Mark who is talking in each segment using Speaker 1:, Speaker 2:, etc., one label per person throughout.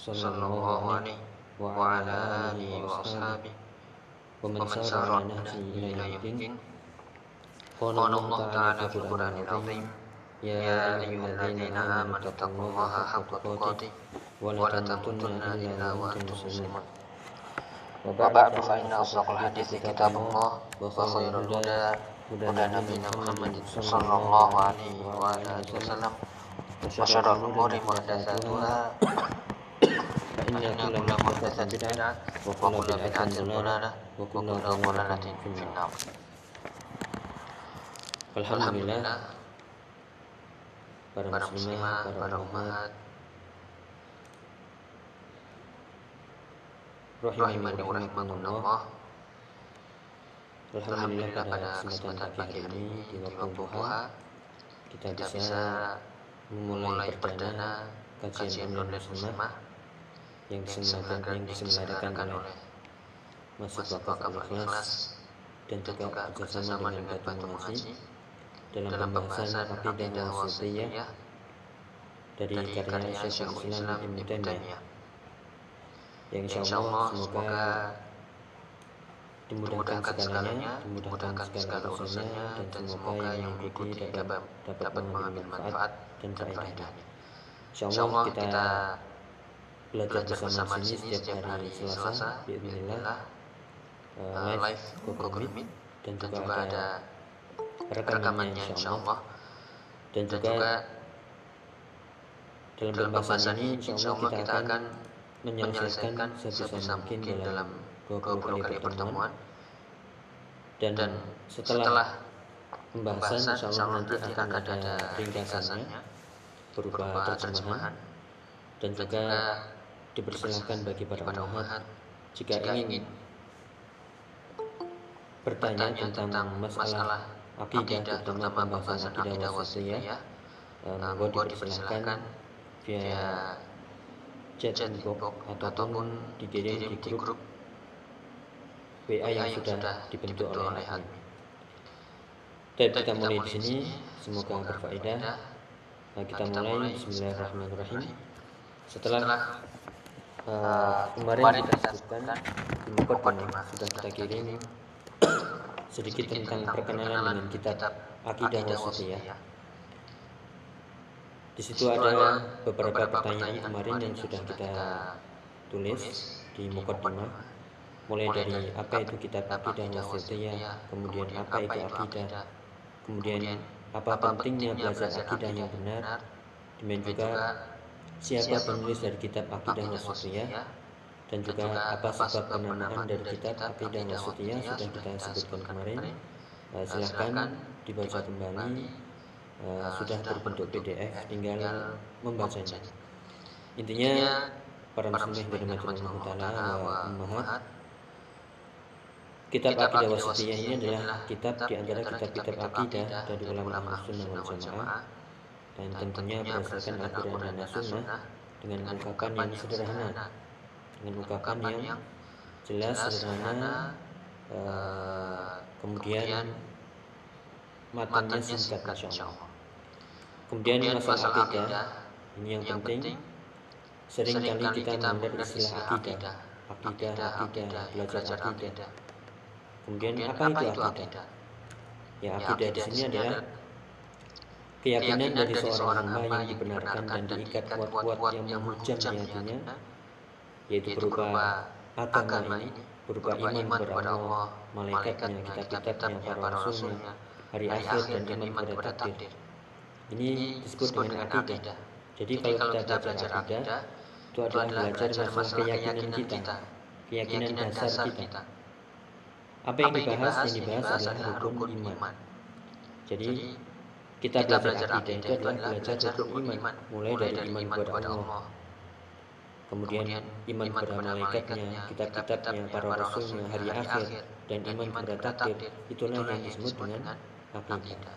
Speaker 1: alaihi wa ala alihi wa ashabihi wa man sara ala nahjihi ila yaumil قال الله تعالى في القرآن العظيم يا أيها الذين آمنوا اتقوا الله حق تقاته ولا تموتن إلا وأنتم مسلمون وبعد فإن أصدق الحديث كتاب الله وخير الهدى هدى نبينا محمد صلى الله عليه وعلى آله وسلم وشر الأمور محدثاتها فإن كل محدثة بدعة وكل بدعة ضلالة وكل ضلالة في النار Alhamdulillah para muslimah, para umat rahimani wa rahimakumullah Alhamdulillah pada kesempatan pagi ini di waktu duha kita bisa memulai perdana kajian online muslimah yang diselenggarakan oleh Masjid Wakaf Al-Ikhlas dan juga bersama dengan Batu Mengaji dalam pembahasan akidah wasitiyah dari karya Syekhul Islam Ibnu Taimiyah. Yang insya Allah semoga dimudahkan segalanya, dimudahkan segala urusannya dan semoga yang mengikuti dapat dapat mengambil manfaat dan faedahnya. Insya Allah kita belajar bersama sini setiap hari Selasa, Bismillah, live Google Meet dan juga ada rekamannya insya Allah. Dan juga dalam pembahasan ini insya Allah kita akan menyelesaikan sebisa mungkin dalam 20 kali pertemuan. dan, setelah pembahasan insya Allah nanti akan ada ringkasannya berupa terjemahan dan juga dipersilahkan bagi para umat jika ingin bertanya tentang masalah akidah terutama pembahasan akidah wasiyah monggo dipersilahkan via chat inbox ataupun dikirim di grup WA yang sudah dibentuk oleh admin. Dan kita mulai di sini, semoga berfaedah. Nah, kita mulai. Bismillahirrahmanirrahim. Setelah uh, kemarin kita sebutkan di mukadimah sudah kita kirim sedikit tentang perkenalan dengan kitab Akidah Wasitiyah. Di situ ada beberapa pertanyaan kemarin yang sudah kita tulis di mukadimah. Mulai dari apa itu kitab Akidah Wasitiyah, kemudian apa itu akidah, kemudian apa pentingnya belajar akidah. yang benar, demikian juga siapa penulis dari kitab Akidah Wasitiyah, dan juga apa sebab penamaan dari kitab Aqidah Wasitiyah sudah kita sebutkan kemarin. Uh, silahkan dibaca kembali. Uh, sudah berbentuk PDF, tinggal membacanya. Intinya para muslim dari Majlis Allah wa Ummahat Kitab Aqidah Wasitiyah ini adalah kitab di antara kitab-kitab akidah dari ulama Sunnah wal Jamaah dan tentunya berdasarkan Al-Quran dan Sunnah dengan ungkapan yang sederhana. dengan ungkapan yang jelas sederhana uh, kemudian matanya singkat insya Allah. kemudian masalah akidah ini yang penting. sering kali kita mendengar istilah akidah. akidah. Akidah belajar akidah. kemudian apa itu akidah? ya akidah di sini adalah keyakinan dari seorang hamba yang dibenarkan dan diikat kuat-kuat yang menghujam di hatinya yaitu berupa agama ini berupa iman kepada Allah, malaikatnya, kitab-kitabnya, para rasulnya, hari akhir dan iman kepada takdir. Ini disebut dengan akidah. Jadi kalau kita belajar akidah, itu adalah belajar masalah keyakinan kita, keyakinan dasar kita. Apa yang dibahas? Yang dibahas adalah rukun iman. Jadi kita belajar akidah itu adalah belajar rukun iman, mulai dari iman kepada Allah, kemudian iman kepada malaikatnya, kitab-kitabnya, para rasulnya, hari akhir, dan iman kepada takdir, itulah yang disebut dengan akidah.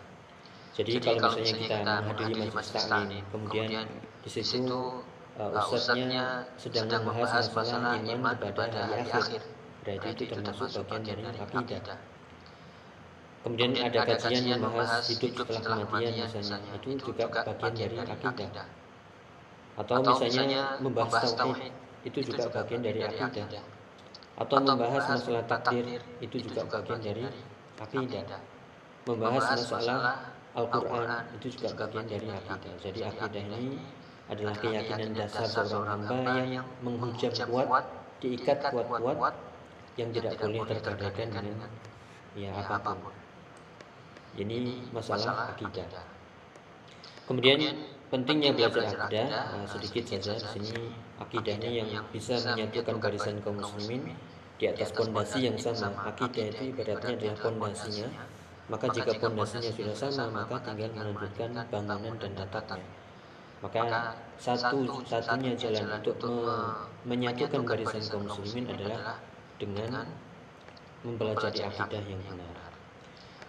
Speaker 1: Jadi kalau misalnya kita menghadiri majelis taklim, kemudian di situ uh, ustadznya sedang membahas masalah iman kepada hari akhir, berarti itu termasuk bagian dari akidah. Kemudian ada kajian yang membahas hidup setelah kematian misalnya, itu juga bagian dari akidah. atau misalnya membahas tauhid. itu juga bagian dari akidah. atau membahas masalah takdir. itu juga bagian dari akidah. membahas masalah Al-Quran. Itu juga bagian dari akidah. jadi akidah ini adalah keyakinan dasar seorang hamba yang menghujam kuat diikat kuat-kuat yang tidak boleh tergadaikan dengan ya apa pun ini masalah akidah. kemudian Pentingnya belajar akidah, nah, sedikit saja di sini. Akidahnya yang bisa menyatukan barisan kaum muslimin di atas pondasi yang sama. Akidah itu ibaratnya adalah pondasinya. Maka jika pondasinya sudah sama, maka tinggal melanjutkan bangunan dan atapnya. Maka satu satunya jalan untuk me menyatukan barisan kaum muslimin adalah dengan mempelajari akidah yang benar.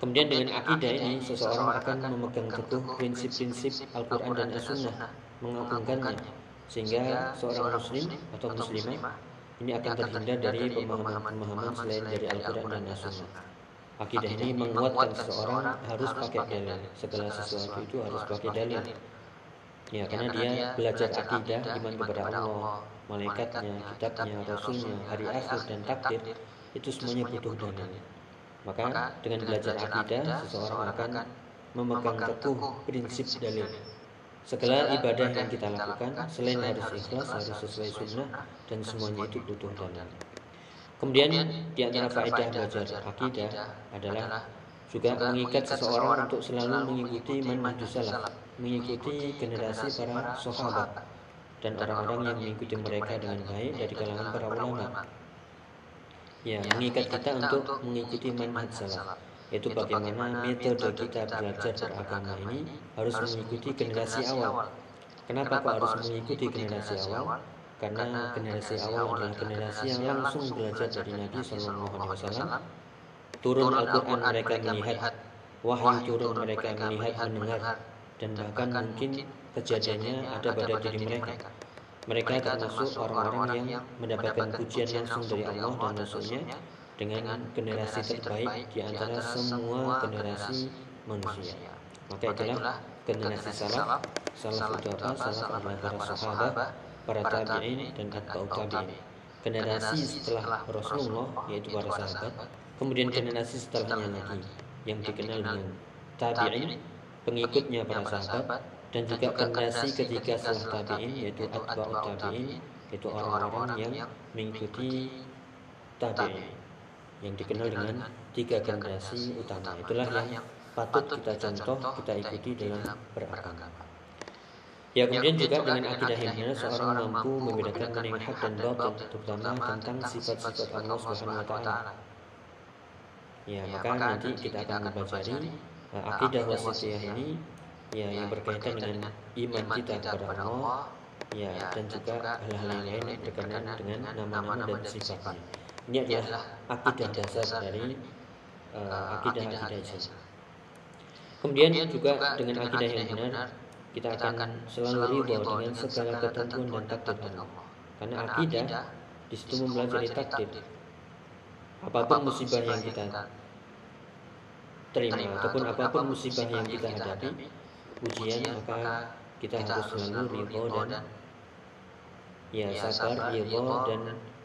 Speaker 1: Kemudian dengan akidah ini seseorang akan memegang teguh prinsip-prinsip Al-Quran dan As-Sunnah, mengagungkannya, sehingga seorang muslim atau muslimah ini akan terhindar dari pemahaman-pemahaman selain dari Al-Quran dan As-Sunnah. Akidah ini menguatkan seseorang harus pakai dalil. Segala sesuatu itu harus pakai dalil. Ya, karena dia belajar akidah, iman kepada Allah, malaikatnya, kitabnya, rasulnya, hari akhir, dan takdir, itu semuanya butuh dalil. Maka dengan belajar akidah, seseorang akan memegang teguh prinsip dalil. Segala ibadah yang kita lakukan, selain harus ikhlas, harus sesuai sunnah, dan semuanya itu butuh dalil. Kemudian di antara faedah belajar akidah adalah juga mengikat seseorang untuk selalu mengikuti manhajus salaf, mengikuti generasi para sahabat dan orang-orang yang mengikuti mereka dengan baik dari kalangan para ulama ya, mengikat kita untuk mengikuti manhaj salaf yaitu bagaimana metode kita belajar beragama ini harus mengikuti generasi awal. Kenapa kok harus mengikuti generasi awal? Karena generasi awal adalah generasi yang langsung belajar dari Nabi Shallallahu Alaihi Wasallam. Turun Al-Quran mereka melihat, wahyu turun mereka melihat, mendengar, dan bahkan mungkin kejadiannya ada pada diri mereka. Mereka termasuk orang-orang yang mendapatkan pujian langsung dari Allah dan Rasulnya dengan generasi terbaik di antara semua generasi manusia. Maka itulah generasi salaf. Salaf itu apa? Salaf para sahabat, para tabi'in dan atba'u tabi'in. Generasi setelah Rasulullah yaitu para sahabat, kemudian generasi setelahnya lagi yang dikenal dengan tabi'in, pengikutnya para sahabat, dan juga generasi ketiga setelah tabi'in yaitu atba'ut tabi'in yaitu orang-orang yang mengikuti tabi'in yang dikenal dengan tiga generasi utama. itulah yang patut kita contoh kita ikuti dalam beragama. Ya kemudian juga dengan akidah yang benar seorang mampu membedakan mana yang hak dan batil terutama tentang sifat-sifat Allah Subhanahu wa taala. Ya, maka nanti kita akan mempelajari uh, akidah wasitiyah ini ya yang berkaitan dengan iman kita kepada Allah ya dan juga hal-hal yang lain berkenaan dengan nama-nama dan sifatnya ini adalah akidah dasar dari uh, akidah-akidah Islam. kemudian juga dengan akidah yang benar kita akan selalu ridho dengan segala ketentuan dan takdir Allah. Karena akidah di situ mempelajari takdir. apa pun musibah yang kita terima ataupun apa pun musibah yang kita hadapi ujian maka kita harus selalu ridho dan ya sabar ridho dan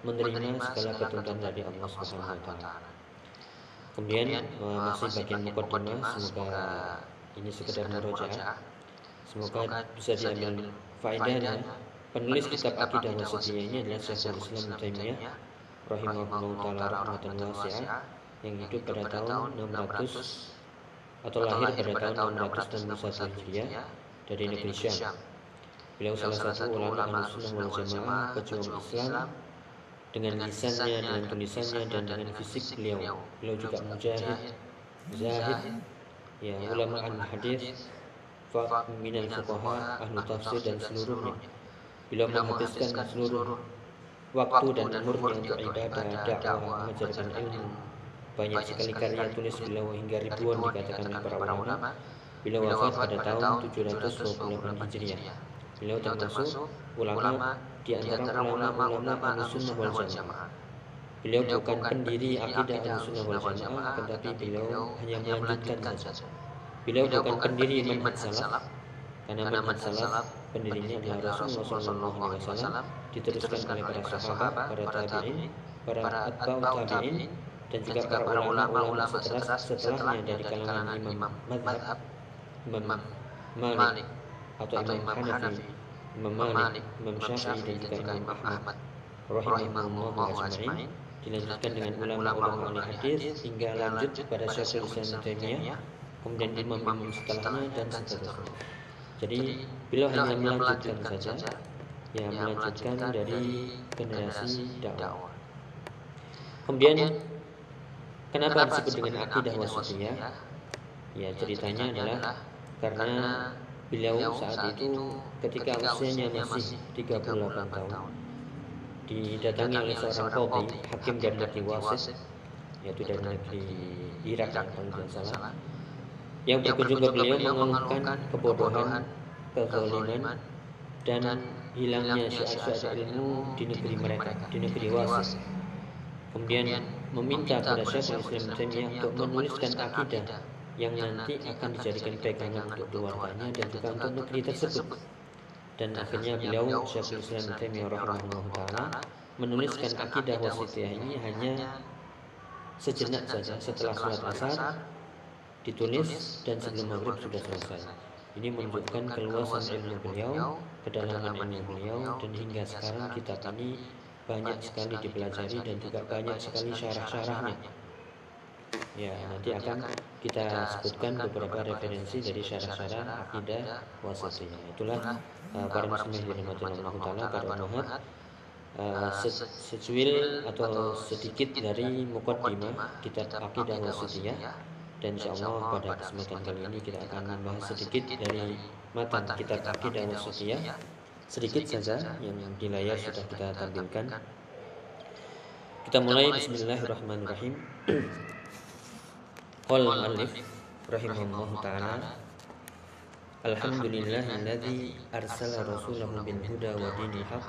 Speaker 1: menerima segala ketentuan dari Allah Subhanahu wa taala. Kemudian uh, masih bagian mukaddimah semoga ini sekedar merojaah. Semoga bisa diambil faedahnya. Penulis kitab Akidah Wasatiyah ini adalah Syekhul Islam Taimiyah rahimahullah taala rahmatan wasi'ah yang hidup pada tahun 600 atau lahir pada tahun 661 Hijriah dari negeri Syam. Beliau salah satu ulama Ahlussunnah wal Jamaah pejuang Islam dengan lisannya, dengan tulisannya dan dengan fisik beliau. Beliau. Juga mujahid, zahid, ya ulama al hadis, minal fuqaha, ahlu tafsir dan seluruhnya. Beliau menghabiskan seluruh waktu dan umurnya untuk ibadah, dakwah, mengajarkan ilmu. Banyak sekali karya tulis beliau hingga ribuan dikatakan oleh para ulama. Beliau wafat pada tahun 728 Hijriah. Beliau termasuk ulama di antara ulama-ulama Ahlussunnah wal Jamaah. Beliau bukan pendiri akidah Ahlussunnah wal Jamaah, tetapi beliau hanya melanjutkan saja. Beliau bukan pendiri manhaj salaf, karena manhaj salaf pendirinya adalah Rasulullah SAW diteruskan oleh para sahabat, para tabi'in, para atba'u tabi'in, dan juga para ulama-ulama setelah setelahnya dari kalangan imam madhab, imam Malik atau imam Hanafi, imam Malik, imam Syafi'i dan juga imam Ahmad rahimahullah ajma'in. Dilanjutkan dengan ulama-ulama oleh hadis hingga lanjut pada Syekhul Islam Taimiyah kemudian imam-imam setelahnya dan seterusnya. Jadi beliau hanya melanjutkan saja, ya melanjutkan dari generasi dakwah. Kemudian kenapa disebut dengan akidah wasitiyah? Ya ceritanya adalah karena beliau saat itu ketika usianya masih 38 tahun didatangi oleh seorang qadhi hakim dari negeri Wasit yaitu dari negeri Irak kalau tidak salah. yang berkunjung ke beliau mengeluhkan kebodohan, kezaliman dan hilangnya syiar-syiar ilmu di negeri mereka, di negeri Wasit. Kemudian meminta kepada Syekhul Islam Taimiyah untuk menuliskan akidah yang nanti akan dijadikan pegangan untuk keluarganya dan juga untuk negeri tersebut. dan akhirnya beliau Syekhul Islam Taimiyah rahimahullah taala menuliskan akidah wasitiyah ini hanya sejenak saja setelah sholat asar ditulis dan sebelum maghrib sudah selesai. Ini menunjukkan keluasan ilmu beliau, kedalaman ilmu beliau, dan hingga sekarang kitab ini banyak sekali dipelajari dan juga banyak sekali syarah-syarahnya. Ya, nanti akan kita sebutkan beberapa referensi dari syarah-syarah akidah wasatiyah. Itulah uh, para muslimin dirahmati Allah Taala para umat uh, secuil atau sedikit dari mukaddimah kitab akidah wasatiyah. Dan insyaallah pada kesempatan kali ini kita akan membahas sedikit dari matan kitab akidah wasatiyah sedikit saja yang di layar sudah kita tampilkan. Kita mulai. Bismillahirrahmanirrahim. Qal alif rahimahullah taala. Alhamdulillahilladzi arsala rasulahu bil huda wa dinil haq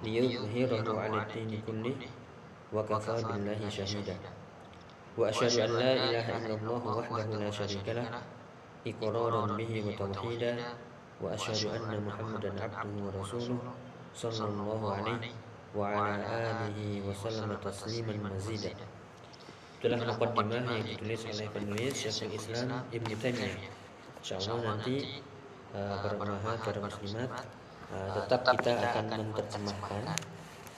Speaker 1: liyudhhirahu 'ala ad-din kullih wa kafa billahi shahida. wa asyhadu an la ilaha illallah wahdahu la syarika lah. iqraran bihi wa tauhida muhammadan 'abduhu wa rasuluhu sallallahu alaihi wa ala alihi wa sallama tasliman mazida adalah mukaddimah yang ditulis oleh penulis Syekhul Islam Ibn Taimiyah. Insyaallah nanti uh, para umahat, para muslimat uh, tetap kita akan menerjemahkan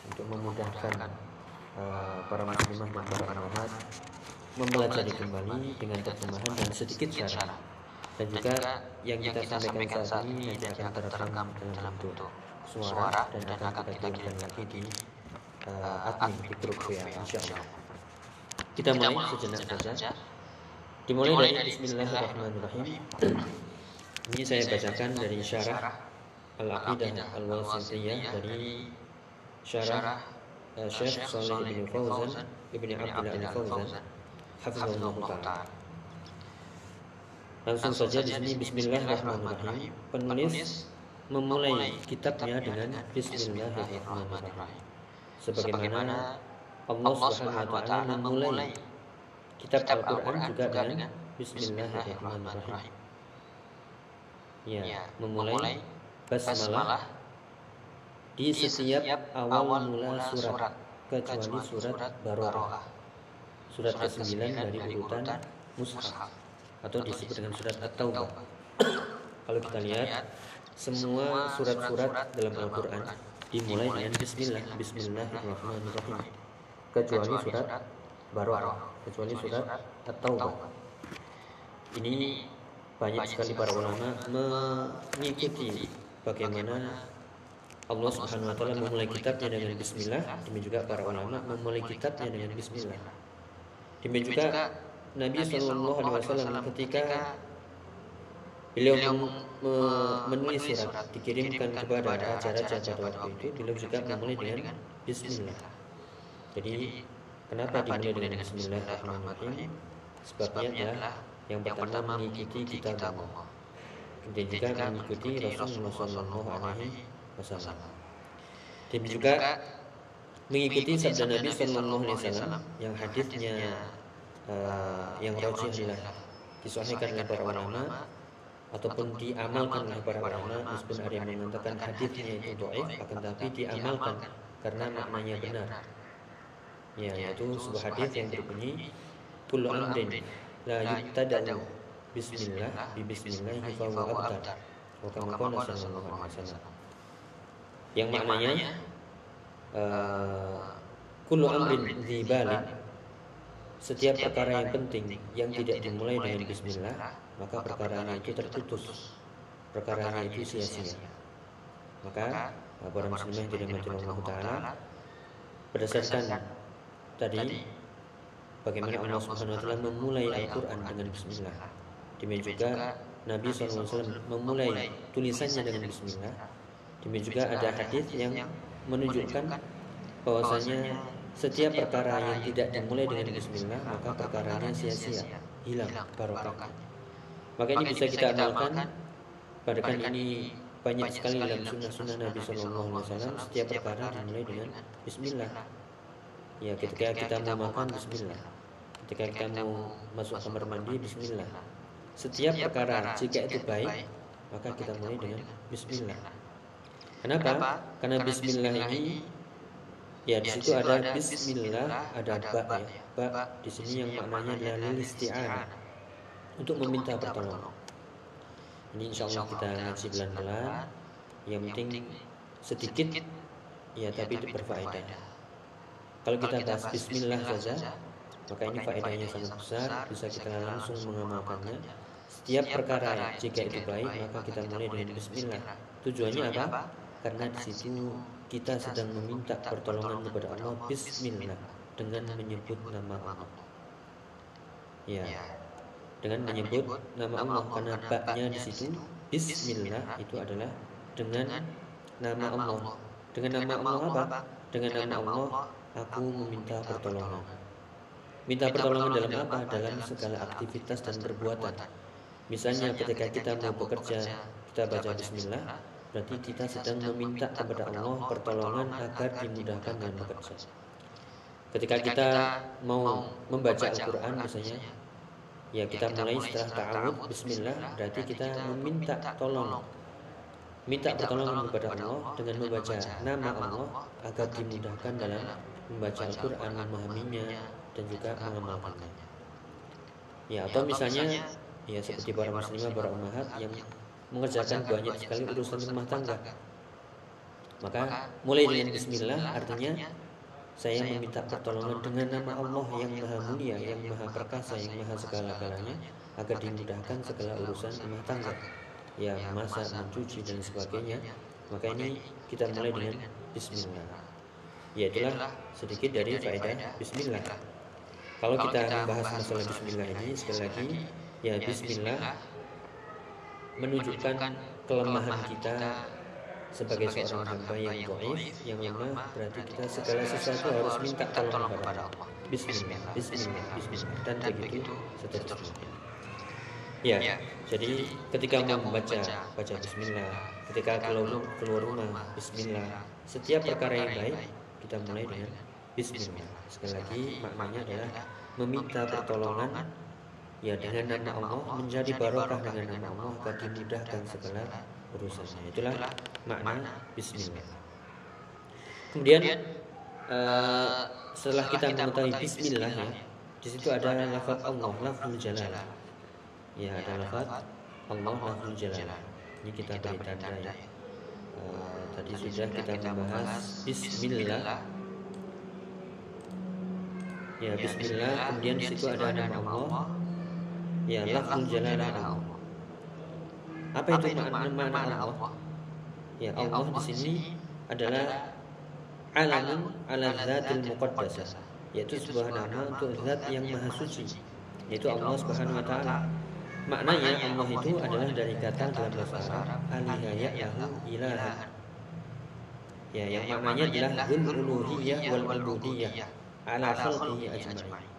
Speaker 1: untuk memudahkan uh, para muslimah dan para umahat mempelajari kembali dengan terjemahan dan sedikit syarat. Dan juga yang kita sampaikan saat ini nanti akan terekam dalam bentuk suara dan akan kita kirimkan lagi di uh, admin di grup WA insyaallah. Kita mulai sejenak saja. Dimulai dari Bismillahirrahmanirrahim. Ini saya bacakan dari syarah Al-Aqidah Al-Wasitiyah dari syarah uh, Syekh Saleh bin Fauzan Ibn Abdullah Al-Fauzan Hafizullah Ta'ala. Langsung saja di sini Bismillahirrahmanirrahim. Penulis memulai kitabnya dengan Bismillahirrahmanirrahim. Sebagaimana Allah Subhanahu wa taala memulai kitab Al-Qur'an juga dengan bismillahirrahmanirrahim. Ya, ya memulai basmalah di setiap awal mula surat kecuali surat Baroah. Surat ke-9 dari urutan mushaf atau disebut dengan surat At-Taubah. Kalau kita lihat semua surat-surat dalam Al-Qur'an dimulai dengan bismillah, bismillahirrahmanirrahim. Kecuali surat Baroah, kecuali surat At-Taubah. Ini banyak sekali para ulama mengikuti bagaimana Allah Subhanahu wa taala memulai kitabnya dengan bismillah, demikian juga para ulama memulai kitabnya dengan bismillah. Demikian juga Nabi Shallallahu alaihi wasallam ketika Beliau menulis surat dikirimkan kepada raja-raja pada waktu itu. Beliau juga memulai dengan Bismillah. Jadi kenapa dimulai dengan Bismillahirrahmanirrahim? Sebabnya adalah yang pertama mengikuti kitab Allah dan juga mengikuti Rasulullah Shallallahu Alaihi Wasallam. Dan juga mengikuti sabda Nabi Shallallahu Alaihi Wasallam yang hadisnya uh, yang rajih adalah disahihkan oleh para ulama ataupun diamalkan oleh para ulama meskipun ada yang mengatakan hadisnya itu doif akan tapi diamalkan karena maknanya benar. ya yaitu sebuah hadis yang berbunyi kullu amrin la yuttada'u bismillah bi bismillah fa huwa abtar. wa kama qala sallallahu alaihi wasallam. yang maknanya uh, kullu amrin dzibali setiap perkara yang penting yang tidak dimulai dengan bismillah maka perkaranya itu terputus. perkaranya itu sia-sia. maka para muslimah yang dirahmati Allah taala. Berdasarkan tadi bagaimana Allah Subhanahu wa taala memulai Al-Qur'an dengan bismillah. demikian juga Nabi SAW memulai tulisannya dengan bismillah. demikian juga ada hadis yang menunjukkan bahwasanya setiap perkara yang tidak dimulai dengan bismillah maka perkaranya sia-sia hilang barokah. maka ini bisa kita amalkan pada kan ini banyak sekali dalam sunnah-sunnah Nabi Shallallahu Alaihi Wasallam setiap perkara dimulai dengan Bismillah. ya ketika kita mau makan Bismillah. ketika kita mau masuk kamar mandi Bismillah. setiap perkara jika itu baik maka kita mulai dengan Bismillah. kenapa? Karena Bismillah ini ya di situ ada Bismillah ada ba ya ba di sini yang maknanya adalah lil untuk meminta pertolongan. Ini insya Allah kita ngaji pelan-pelan. Yang penting sedikit, ya tapi itu berfaedah. Kalau kita bahas Bismillah saja, maka ini faedahnya sangat besar. Bisa kita langsung mengamalkannya. Setiap perkara jika itu baik, maka kita mulai dengan Bismillah. Tujuannya apa? Karena di situ kita sedang meminta pertolongan kepada Allah. Bismillah. Dengan menyebut nama Allah. Ya, dengan menyebut nama Allah karena baknya di situ Bismillah itu adalah dengan nama Allah. Dengan nama Allah apa? Dengan nama Allah aku meminta pertolongan. Minta pertolongan dalam apa? Dalam segala aktivitas dan perbuatan. Misalnya ketika kita mau bekerja, kita baca Bismillah, berarti kita sedang meminta kepada Allah pertolongan agar dimudahkan dalam bekerja. Ketika kita mau membaca Al-Quran misalnya, Ya kita mulai setelah ta'awud Bismillah Berarti kita meminta tolong. Minta pertolongan kepada Allah Dengan membaca nama Allah Agar dimudahkan dalam membaca Al-Quran Memahaminya dan juga mengamalkannya. Ya atau misalnya Ya seperti para muslimah, para umahat Yang mengerjakan banyak sekali urusan rumah tangga Maka mulai dengan Bismillah Artinya saya meminta pertolongan dengan nama Allah yang maha mulia, yang maha perkasa, yang maha segala-galanya agar dimudahkan segala urusan rumah tangga. Ya, masak, mencuci dan sebagainya. Maka ini kita mulai dengan Bismillah. Ya itulah sedikit dari faedah Bismillah. Kalau kita membahas masalah Bismillah ini sekali lagi, ya Bismillah menunjukkan kelemahan kita sebagai seorang hamba yang dhaif yang lemah berarti kita segala sesuatu harus minta tolong kepada Allah. Bismillah, Bismillah, Bismillah dan begitu seterusnya. Ya, jadi ketika mau membaca baca Bismillah, ketika keluar keluar rumah Bismillah, setiap perkara yang baik kita mulai dengan Bismillah. Sekali lagi maknanya adalah meminta pertolongan ya dengan nama Allah menjadi barokah dengan nama Allah agar dimudahkan segala urusannya. Itulah makna bismillah. Kemudian uh, setelah kita mengetahui bismillah ya, di situ ada lafaz Allah, lafzul jalal. Ya, ada lafaz Allah, lafzul jalal. Ini kita beri tanda ya. Uh, tadi sudah kita membahas bismillah. Ya, bismillah. Kemudian di situ ada nama Allah. Ya, lafzul jalal Allah. Apa itu makna makna Allah? Ya Allah di sini adalah alamun ala zatil muqaddasah yaitu sebuah nama untuk zat yang maha suci yaitu Allah Subhanahu wa taala. Maknanya Allah itu adalah dari kata dalam bahasa Arab alihaya lahu ilaha ya yang maknanya adalah zul uluhiyah wal ubudiyah ala khalqihi ajma'in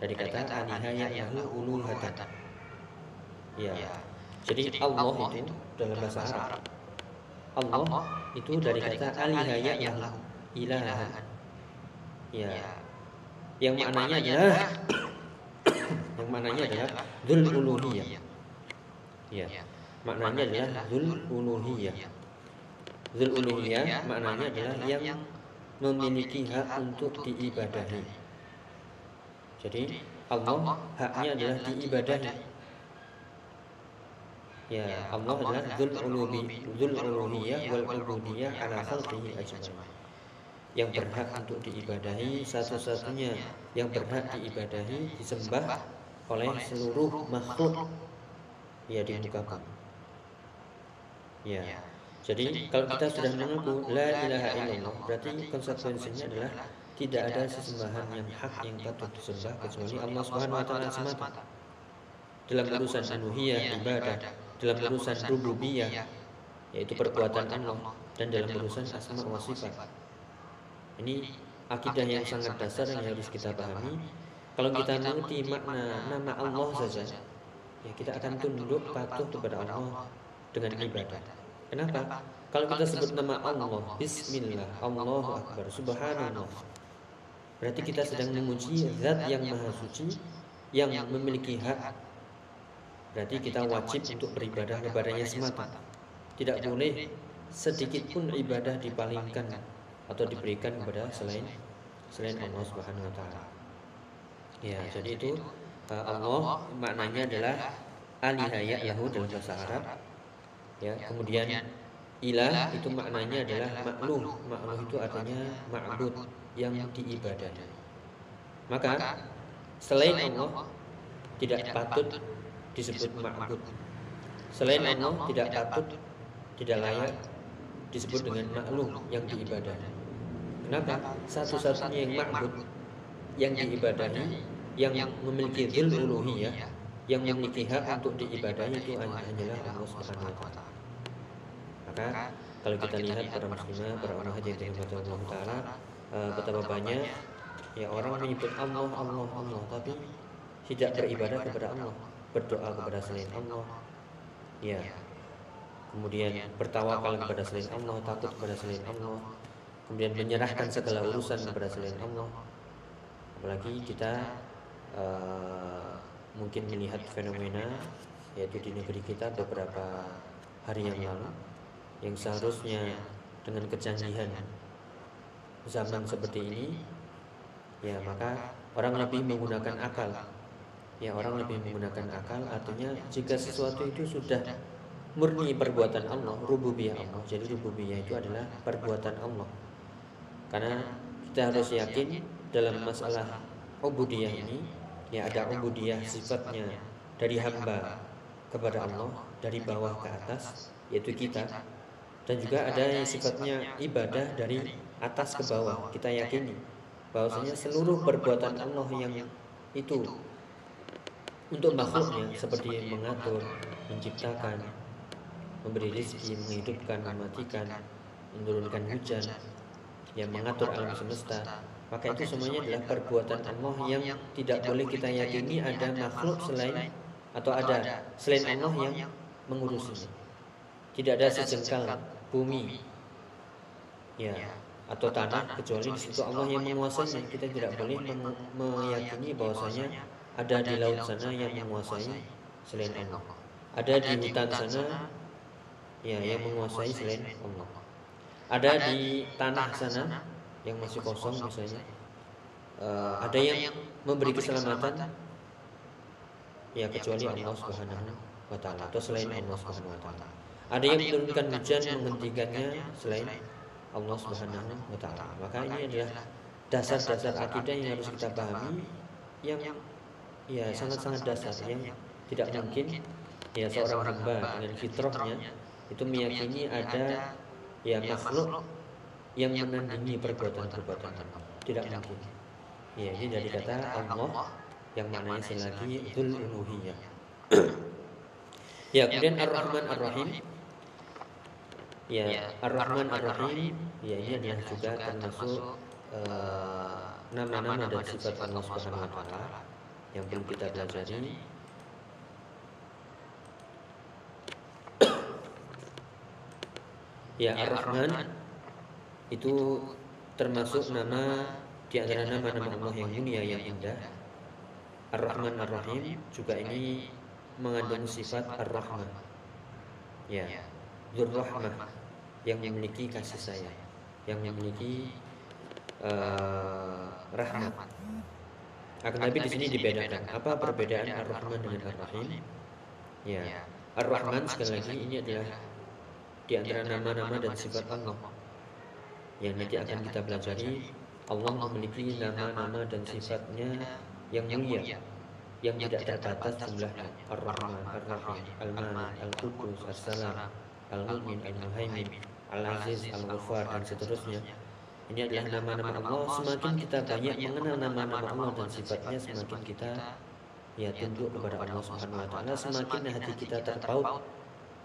Speaker 1: dari kata alihaya lahu uluhatan ya. Jadi Allah itu dalam bahasa Arab. Allah itu dari kata alihaya lahu ilaha ya. Yang maknanya adalah yang maknanya adalah dzul uluhiyah. Ya. Maknanya adalah dzul uluhiyah. Dzul uluhiyah maknanya adalah yang memiliki hak untuk diibadahi. Jadi Allah haknya adalah diibadahi. Ya, Allah adalah dzul uluhi, dzul uluhiyah wal ubudiyah ala khalqihi ajma'in. Yang berhak untuk diibadahi satu-satunya. yang berhak diibadahi disembah oleh seluruh makhluk. ya di muka bumi. Ya. Jadi kalau kita sudah mengaku la ilaha illallah berarti konsekuensinya adalah tidak ada sesembahan yang hak yang patut disembah kecuali Allah Subhanahu wa taala semata. Dalam urusan uluhiyah ibadah, dalam urusan rububiyah yaitu perbuatan Allah dan dalam urusan asma wa sifat. Ini akidah yang sangat dasar yang harus kita pahami kalau kita mengerti makna nama Allah saja, ya kita akan tunduk patuh kepada Allah dengan ibadah. Kenapa? Kalau kita sebut nama Allah, Bismillah, Allahu Akbar, Subhanallah, berarti kita sedang memuji Zat yang Maha Suci, yang memiliki hak. Berarti kita wajib untuk beribadah kepadanya semata. Tidak boleh sedikit pun ibadah dipalingkan atau diberikan kepada selain selain Allah Subhanahu Wa Taala. Ya, ya jadi itu uh, Allah maknanya adalah alihaya yahu dalam bahasa Arab. Ya, kemudian ilah itu maknanya adalah maklum. Maklum itu artinya ma'bud yang diibadahi. Maka selain Allah tidak patut disebut ma'bud. Selain Allah tidak patut tidak layak disebut dengan maklum yang diibadahi. Kenapa? Satu-satunya yang ma'bud yang diibadahi yang memiliki dzul uluhiyah yang memiliki hak untuk diibadahi itu hanyalah Allah Subhanahu wa taala. Maka kalau kita lihat para muslimah, para orang haji yang dirahmati Allah taala, uh, betapa banyak ya orang menyebut Allah, Allah, Allah, tapi tidak beribadah kepada Allah, berdoa kepada selain Allah. Ya. Kemudian bertawakal kepada selain Allah, takut kepada selain Allah. Kemudian menyerahkan segala urusan kepada selain Allah. Apalagi kita uh, mungkin melihat fenomena yaitu di negeri kita beberapa hari yang lalu yang seharusnya dengan kecanggihan zaman seperti ini ya maka orang lebih menggunakan akal. Ya orang lebih menggunakan akal artinya jika sesuatu itu sudah murni perbuatan Allah rububiyah Allah jadi rububiyah itu adalah perbuatan Allah. Karena kita harus yakin dalam masalah ubudiyah ini ya ada ubudiyah sifatnya dari hamba kepada Allah dari bawah ke atas yaitu kita dan juga ada yang sifatnya ibadah dari atas ke bawah. kita yakini bahwasanya seluruh perbuatan Allah yang itu untuk makhluknya seperti mengatur, menciptakan, memberi rezeki, menghidupkan, mematikan, menurunkan hujan, yang mengatur alam semesta, maka itu semuanya adalah perbuatan Allah yang tidak boleh kita yakini ada makhluk selain atau ada selain Allah yang mengurusinya. Tidak ada sejengkal bumi. Ya atau tanah kecuali di situ Allah yang menguasainya. Kita tidak boleh meyakini bahwasanya ada di laut sana yang menguasai selain Allah. Ada di hutan sana ya yang menguasai selain Allah. Ada di tanah sana yang masih kosong misalnya. uh, ada yang memberi keselamatan. ya kecuali Allah Subhanahu wa taala atau selain Allah Subhanahu wa taala. Ada yang menurunkan hujan menghentikannya selain Allah Subhanahu wa taala. Maka ini adalah dasar-dasar akidah yang harus kita pahami yang ya sangat-sangat dasar yang tidak mungkin ya seorang hamba dengan fitrahnya itu meyakini ada ya makhluk yang menandingi perbuatan-perbuatan Tidak mungkin. Ya, ini dari kata Allah yang maknanya sekali lagi Dzul Uluhiyah. ya kemudian Ar-Rahman Ar-Rahim ya Ar-Rahman Ar-Rahim. Ya ini adalah juga termasuk eh, nama-nama dan sifat Allah Subhanahu wa taala yang belum kita pelajari. Ya Ar-Rahman itu termasuk nama di antara nama-nama Allah yang mulia yang indah. Ar-Rahman Ar-Rahim juga ini mengandung sifat Ar-Rahman. Ya, Dzur-Rahmah yang memiliki kasih sayang, yang memiliki uh, rahmat. Akan tapi di sini dibedakan. Apa perbedaan Ar-Rahman dengan Ar-Rahim? Ya, Ar-Rahman sekali lagi ini adalah di antara nama-nama dan sifat Allah yang nanti akan kita pelajari. Allah memiliki nama-nama dan sifatnya yang mulia yang tidak terbatas jumlahnya. Ar-Rahman, Ar-Rahim, Al-Mani, Al-Qudus, As-Salam, Al-Mu'min, Al-Muhaimin, Al-Aziz, Al-Ghafar dan seterusnya ini adalah nama-nama Allah semakin kita banyak mengenal nama-nama Allah dan sifatnya semakin kita ya tunduk kepada Allah Subhanahu wa taala semakin hati kita terpaut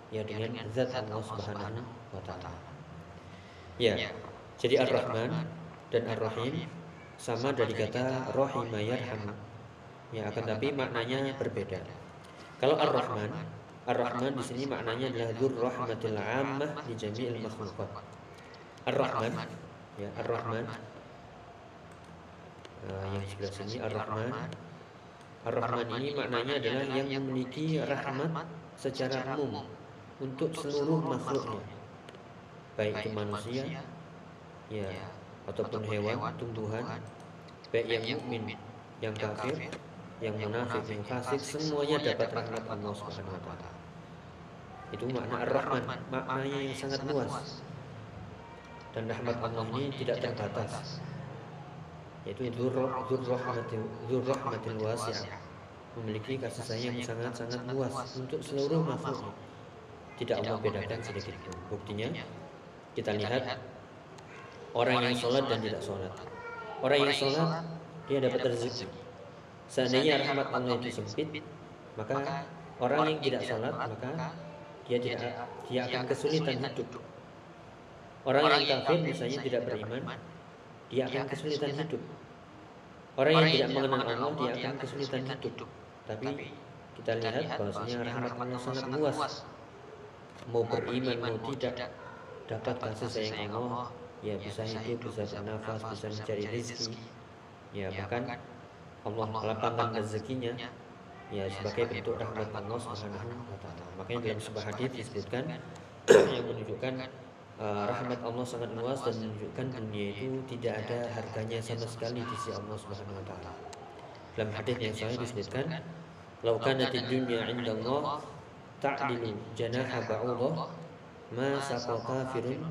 Speaker 1: ya dengan zat Allah Subhanahu wa taala. Ya. Jadi Ar-Rahman dan Ar-Rahim sama dari kata rahima yarhamu. Ya, akan tapi maknanya berbeda. Kalau Ar-Rahman, Ar-Rahman di sini maknanya adalah dzur rahmatil 'ammah li jami'il makhluqat. Ar-Rahman, ya Ar-Rahman. Uh, yang sebelah sini Ar-Rahman. Ar-Rahman. Ini maknanya adalah yang memiliki rahmat secara umum untuk seluruh makhluknya. baik itu manusia ya ataupun hewan tumbuhan baik yang mukmin yang kafir yang munafik yang fasik semuanya dapat rahmat Allah Subhanahu wa taala. Itu makna Ar-Rahman maknanya yang sangat luas. dan rahmat Allah ini tidak terbatas. yaitu dzurrahmatil wasi'ah memiliki kasih sayang yang sangat-sangat luas untuk seluruh makhluknya tidak Allah bedakan sedikit pun. Buktinya kita lihat orang yang sholat dan tidak sholat. Orang yang sholat dia dapat rezeki. Seandainya rahmat Allah itu sempit, maka orang yang tidak sholat maka dia tidak dia akan kesulitan hidup. Orang yang kafir misalnya tidak beriman, dia akan kesulitan hidup. Orang yang tidak mengenal Allah dia akan kesulitan hidup. Tapi kita lihat bahwasanya rahmat Allah sangat luas. mau beriman mau tidak dapat kasih sayang Allah. Ya bisa hidup bisa bernafas bisa mencari rezeki. ya bahkan Allah melapangkan rezekinya ya sebagai bentuk rahmat Allah Subhanahu wa taala. Makanya dalam sebuah hadis disebutkan yang menunjukkan uh, rahmat Allah sangat luas dan menunjukkan dunia itu tidak ada harganya sama sekali di sisi Allah Subhanahu wa taala. Dalam hadis yang saya disebutkan, "Lau kanat dunya 'inda Allah ta'dilu janaha ba'udah ma saqa kafirun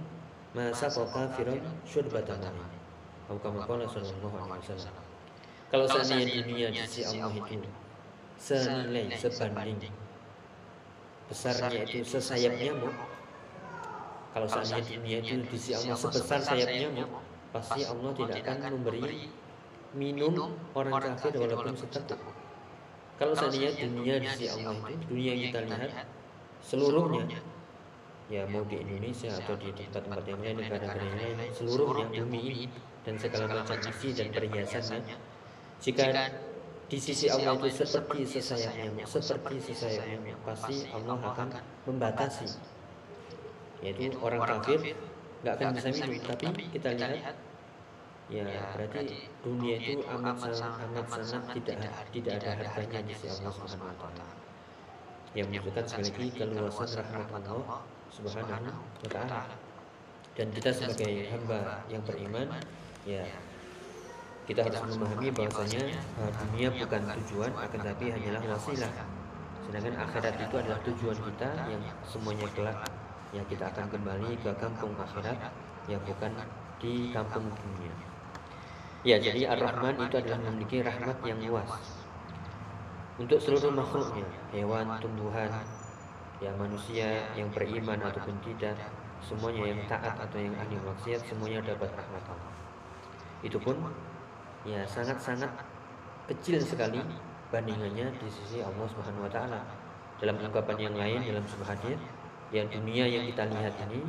Speaker 1: ma saqa kafirun syurbatan atau kama qala sallallahu alaihi wasallam kalau seandainya dunia di sisi Allah itu senilai sebanding. besarnya itu sesayap nyamuk kalau seandainya dunia itu di sisi Allah sebesar sayap nyamuk pasti Allah tidak akan memberi minum orang kafir walaupun seteguk kalau seandainya dunia di sisi Allah itu dunia yang kita lihat seluruhnya. ya mau di Indonesia atau di tempat-tempat yang lain negara-negara yang lain seluruhnya bumi ini dan segala macam isi dan perhiasannya jika di sisi Allah itu seperti sesayapnya seperti sesayapnya pasti Allah akan membatasi. yaitu orang kafir nggak akan bisa minum tapi kita lihat Ya, ya berarti dunia itu amat sangat amat sangat tidak tidak ada harganya di sisi Allah Subhanahu wa taala. Yang menunjukkan sekali lagi keluasan rahmat Allah Subhanahu wa taala. Dan kita sebagai hamba yang beriman, ya kita harus memahami bahwasanya uh, dunia bukan tujuan akan tapi hanyalah wasilah. Sedangkan akhirat itu adalah tujuan kita yang semuanya kelak ya kita akan kembali ke kampung akhirat ya bukan di kampung dunia. Ya, jadi Ar-Rahman itu adalah memiliki rahmat yang luas untuk seluruh makhluknya, hewan, tumbuhan, ya manusia yang beriman ataupun tidak, semuanya yang taat atau yang ahli maksiat semuanya dapat rahmat Allah. Itu pun ya sangat-sangat kecil sekali bandingannya di sisi Allah Subhanahu wa taala. dalam ungkapan yang lain dalam sebuah hadis yang dunia yang kita lihat ini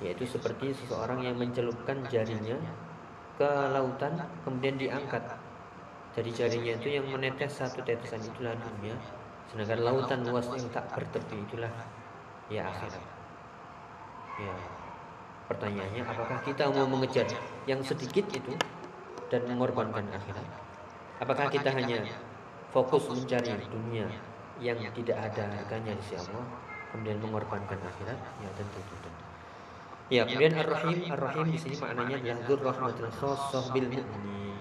Speaker 1: yaitu seperti seseorang yang mencelupkan jarinya ke lautan kemudian diangkat. Dari jarinya itu yang menetes satu tetesan itulah dunia sedangkan lautan luas yang tak bertepi itulah ya akhirat. Ya pertanyaannya apakah kita mau mengejar yang sedikit itu dan mengorbankan akhirat. Apakah kita hanya fokus mencari dunia yang tidak ada harganya di sisi Allah kemudian mengorbankan akhirat? Ya tentu tentu ya kemudian ar-rahim ar-rahim di sini maknanya adalah dzur rahmatul khassah bil mu'minin.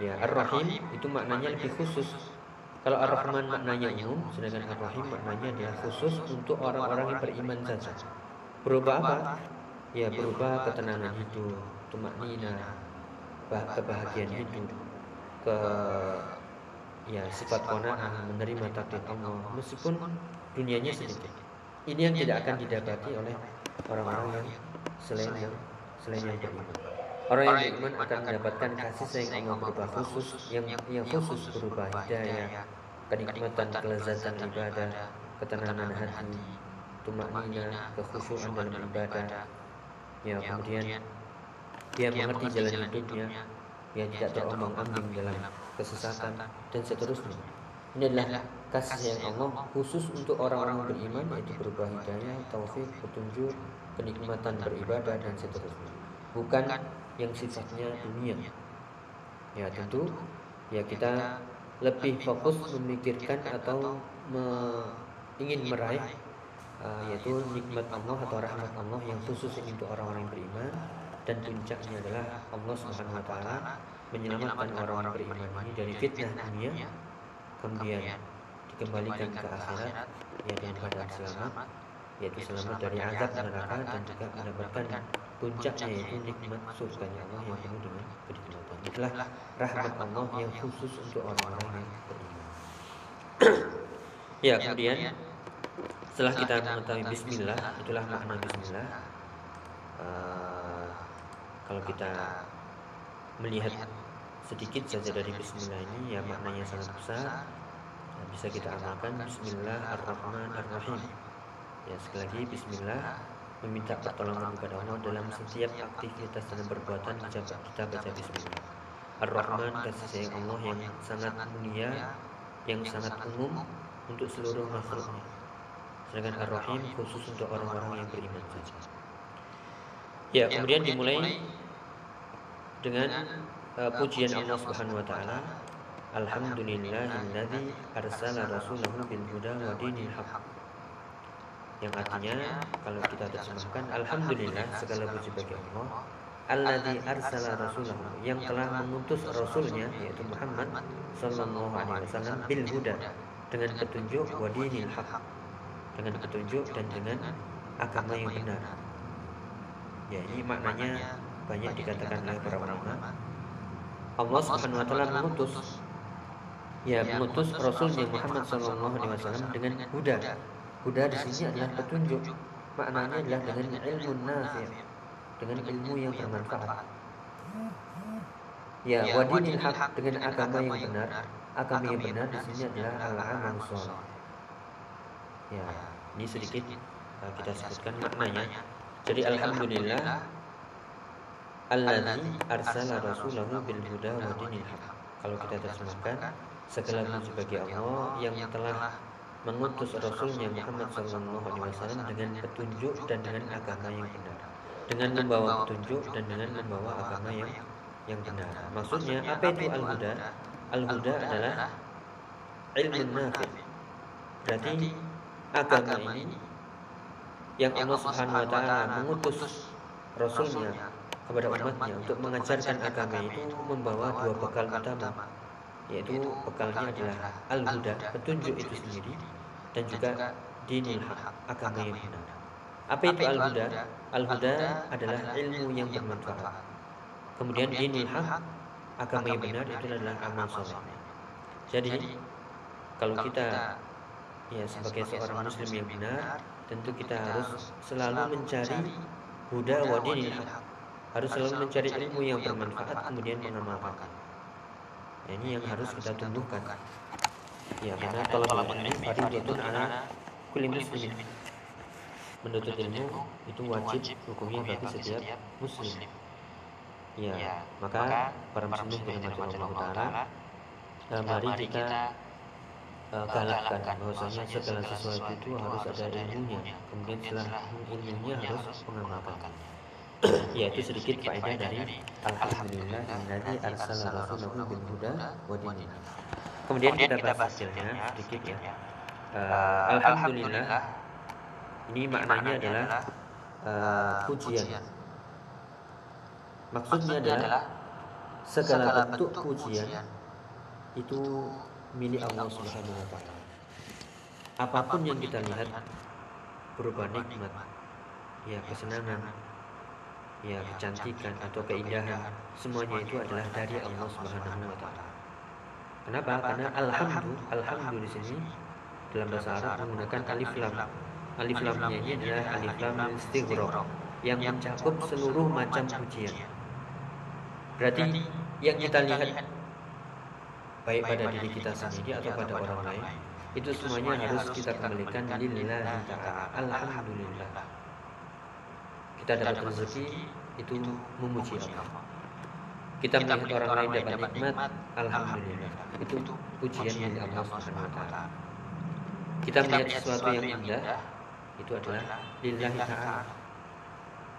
Speaker 1: Ya ar-rahim itu maknanya lebih khusus. kalau ar-rahman maknanya umum sedangkan ar-rahim maknanya adalah khusus untuk orang-orang yang beriman saja. berubah apa? ya berubah ketenangan hidup tumak kebahagiaan hidup. ke ya sifat kona'ah menerima takdir Allah. Meskipun dunianya sedikit. ini yang tidak akan didapati oleh orang-orang yang selain yang selain yang beriman. orang yang beriman akan mendapatkan kasih sayang Allah berupa khusus yang yang khusus berupa hidayah kenikmatan kelezatan ibadah ketenangan hati tumak nina kekhusyuan dalam ibadah. ya kemudian dia mengerti jalan hidupnya. yang tidak terombang ambing dalam kesesatan, dan seterusnya. Ini adalah kasih sayang Allah khusus untuk orang-orang beriman yaitu berupa hidayah, taufik, petunjuk, kenikmatan beribadah dan seterusnya. Bukan yang sifatnya dunia. Ya tentu ya kita lebih fokus memikirkan atau me, ingin meraih uh, yaitu nikmat Allah atau rahmat Allah yang khusus untuk orang-orang beriman dan puncaknya adalah Allah Subhanahu wa taala menyelamatkan orang-orang beriman ini dari fitnah dunia kemudian dikembalikan ke akhirat ya dengan keadaan selamat yaitu selamat dari azab neraka dan juga mendapatkan puncaknya yaitu nikmat surga Allah yang penuh dengan kenikmatan. Itulah rahmat Allah yang khusus untuk orang-orang yang beriman. Ya kemudian setelah kita mengetahui Bismillah itulah makna Bismillah. uh, kalau kita melihat sedikit saja dari Bismillah ini ya maknanya sangat besar. nah, bisa kita amalkan. Bismillahirrahmanirrahim. Ya sekali lagi Bismillah meminta pertolongan kepada Allah dalam setiap aktivitas dan perbuatan kita baca Bismillah. Ar-Rahman kasih sayang Allah yang sangat mulia yang sangat umum untuk seluruh makhluknya sedangkan Ar-Rahim khusus untuk orang-orang yang beriman saja ya kemudian dimulai dengan uh, pujian Allah Subhanahu wa taala. Alhamdulillahilladzi arsala rasulahu bil huda wa dinil haq yang artinya kalau kita terjemahkan Alhamdulillah segala puji bagi Allah. Alladzi arsala rasulahu yang telah mengutus rasulnya yaitu Muhammad sallallahu alaihi wasallam bil huda dengan petunjuk wa dinil haq dengan petunjuk dan dengan agama yang benar ya ini maknanya banyak dikatakan oleh para ulama Allah Subhanahu wa taala mengutus ya mengutus Rasulnya Muhammad sallallahu alaihi wasallam dengan huda. Huda di sini adalah petunjuk. Maknanya adalah dengan ilmu nafi' dengan ilmu yang bermanfaat. Ya, wadinil haq dengan agama yang benar. Agama yang benar di sini adalah al-amal saleh. Ya, ini sedikit uh, kita sebutkan maknanya. Jadi alhamdulillah Alladzi arsala rasulahu bil huda wa dinil haq. Kalau kita terjemahkan, segala puji bagi Allah yang telah mengutus rasulnya Muhammad sallallahu alaihi wasallam dengan petunjuk dan dengan agama yang benar. Dengan membawa petunjuk dan dengan membawa agama yang yang benar. Maksudnya apa itu al-huda? Al-huda adalah ilmu nafi. Berarti agama ini yang Allah Subhanahu wa taala mengutus rasulnya kepada umatnya untuk mengajarkan agama itu membawa dua bekal utama yaitu bekalnya adalah al-huda petunjuk itu sendiri dan juga dinul haq agama yang benar. Apa itu al-huda? Al-huda? Adalah ilmu yang bermanfaat. kemudian dinul haq agama yang benar itu adalah amal soleh. jadi kalau kita ya sebagai seorang muslim yang benar tentu kita harus selalu mencari huda wa dinil haq harus selalu mencari ilmu yang bermanfaat kemudian mengamalkan. Nah, ini yang harus kita tumbuhkan. Ya, karena tolak ilmi fardiyatun ala kulli muslimin. Menuntut ilmu itu wajib hukumnya bagi setiap muslim. Ya, maka para muslimin dirahmati Allah Taala, eh, mari kita galakkan bahwasanya segala sesuatu itu harus ada ilmunya. Kemudian setelah ilmunya harus mengamalkan. Yaitu sedikit faedah dari Alhamdulillah alladzi arsala rasulahu bil huda wa dinil Kemudian kita bahas hasilnya sedikit ya. Uh, Alhamdulillah ini maknanya adalah uh, pujian. Maksudnya adalah segala bentuk pujian itu milik Allah Subhanahu wa taala. Apa pun yang kita lihat berupa nikmat, ya kesenangan, ya kecantikan atau keindahan, semuanya itu adalah dari Allah Subhanahu wa taala. Kenapa? Karena alhamdulillah, alhamdulillah di sini dalam bahasa Arab menggunakan alif lam. Alif lamnya ini adalah alif lam istighraq yang mencakup seluruh macam pujian. Berarti yang kita lihat baik pada diri kita sendiri atau pada orang lain. itu semuanya harus kita kembalikan lillahi ta'ala. alhamdulillah. Kita dapat rezeki itu memuji Allah. Kita melihat orang lain dapat nikmat alhamdulillah. itu pujian dari Allah Subhanahu wa taala. kita melihat sesuatu yang indah itu adalah lillahi ta'ala.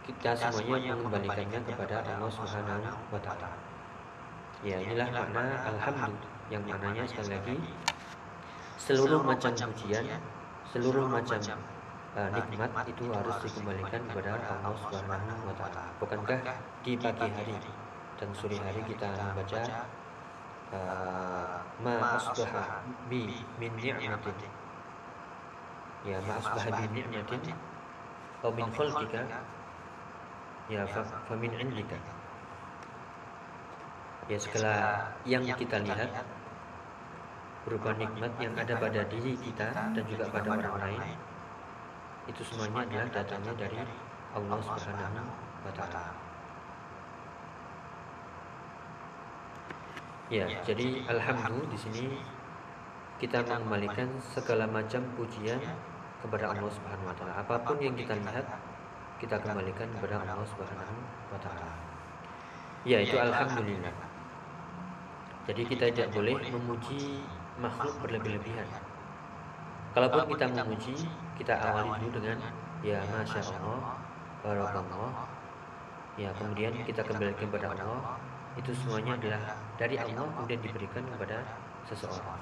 Speaker 1: kita semuanya mengembalikannya kepada Allah Subhanahu wa taala. ya inilah makna alhamdulillah yang mananya sekali lagi seluruh macam pujian, seluruh macam uh, nikmat itu harus dikembalikan kepada Allah Subhanahu wa taala. Bukankah di pagi hari dan sore hari kita membaca uh, ma asbaha bi min ni'matin. ya ma asbaha bi ni'matin. atau min khalqika. ya fa, fa min indika. ya segala yang kita lihat berupa nikmat yang ada pada diri kita dan juga pada orang lain itu semuanya adalah datangnya dari Allah Subhanahu wa taala. Ya, jadi alhamdulillah di sini kita mengembalikan segala macam pujian kepada Allah Subhanahu wa taala. Apa pun yang kita lihat, kita kembalikan kepada Allah Subhanahu wa taala. Ya, itu alhamdulillah. Jadi kita tidak boleh memuji makhluk berlebih-lebihan. Kalaupun kita memuji, kita awali dulu dengan ya masya Allah, barakallah. Ya kemudian kita kembali kepada Allah. Itu semuanya adalah dari Allah kemudian diberikan kepada seseorang.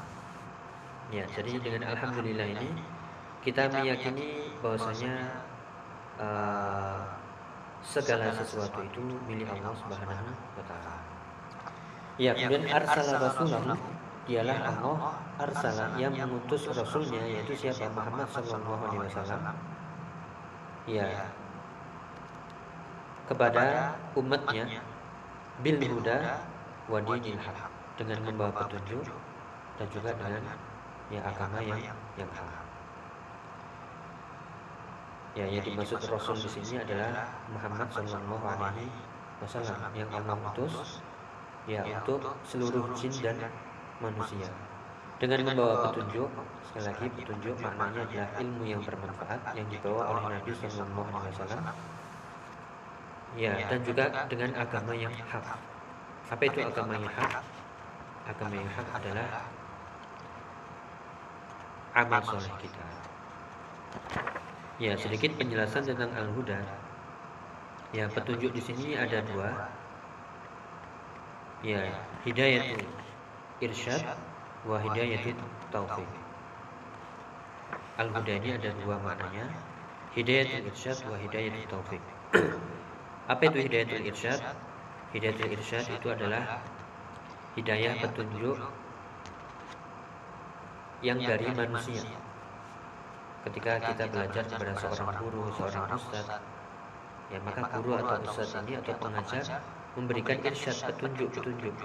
Speaker 1: Ya jadi dengan alhamdulillah ini kita meyakini bahwasanya uh, segala sesuatu itu milik Allah Subhanahu wa taala. Ya, kemudian arsala rasulahu dialah Allah arsala yang mengutus rasulnya yaitu siapa Muhammad sallallahu alaihi wasallam. Ya. Kepada umatnya bil huda wa dinil dengan membawa petunjuk dan juga dengan ya agama yang yang hak. Ya, yang dimaksud Rasul di sini adalah Muhammad Sallallahu Alaihi Wasallam yang Allah utus ya untuk seluruh jin dan manusia. Dengan membawa petunjuk, sekali lagi petunjuk maknanya adalah ilmu yang bermanfaat yang dibawa oleh Nabi Shallallahu Alaihi Wasallam. Ya, dan juga dengan agama yang hak. Apa itu agama yang hak? Agama yang hak adalah amal soleh kita. Ya, sedikit penjelasan tentang al-huda. Ya, petunjuk di sini ada dua ya hidayatul irsyad wa hidayatul taufik al-huda ini ada dua maknanya. Hidayatul irsyad wa hidayatul taufik apa itu hidayatul irsyad? Hidayatul irsyad itu adalah hidayah petunjuk yang dari manusia. Ketika kita belajar kepada seorang guru, seorang ustaz ya maka guru atau ustaz ini atau pengajar memberikan irsyad petunjuk-petunjuk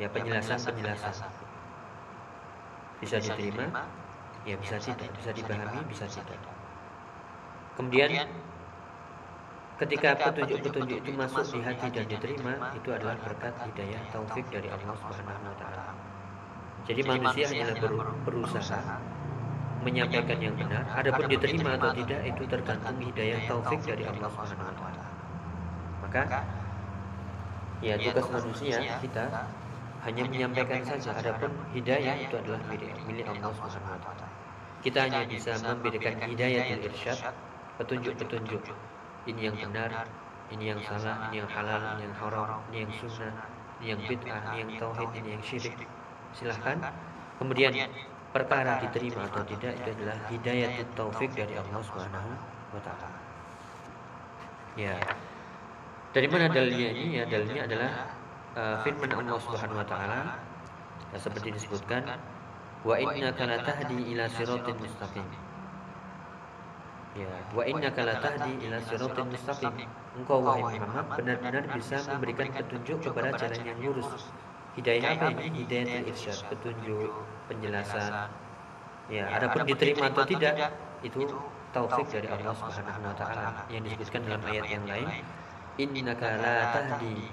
Speaker 1: ya penjelasan-penjelasan bisa diterima? ya bisa tidak bisa dipahami bisa tidak. kemudian ketika petunjuk-petunjuk itu masuk di hati dan diterima itu adalah berkat hidayah taufik dari Allah Subhanahu wa taala. Jadi manusia hanyalah ber, berusaha menyampaikan yang benar. Adapun diterima atau tidak itu tergantung hidayah taufik dari Allah Subhanahu wa taala. Maka ya tugas manusia kita hanya menyampaikan saja. Adapun hidayah itu adalah milik, milik Allah Subhanahu wa taala. Kita hanya bisa membedakan hidayah dan irsyad, petunjuk-petunjuk. Ini yang benar, ini yang salah, ini yang halal, ini yang haram, ini yang sunnah, ini yang bid'ah, ini yang tauhid, ini yang syirik. Silahkan. Kemudian perkara diterima atau tidak itu adalah hidayah taufik dari Allah Subhanahu wa taala. Ya. Dari mana dalilnya ini? Ya, dalilnya adalah uh, firman Allah Subhanahu wa taala ya, seperti disebutkan wa innaka latahdi ila siratin mustaqim. Ya, wa innaka latahdi ila siratin mustaqim. Engkau wahai Muhammad benar-benar bisa memberikan petunjuk kepada jalan yang lurus. Hidayah apa ini? Hidayah irsyad, petunjuk, penjelasan. Ya, adapun diterima atau tidak itu taufik dari Allah Subhanahu wa taala yang disebutkan dalam ayat yang lain innaka la tahdi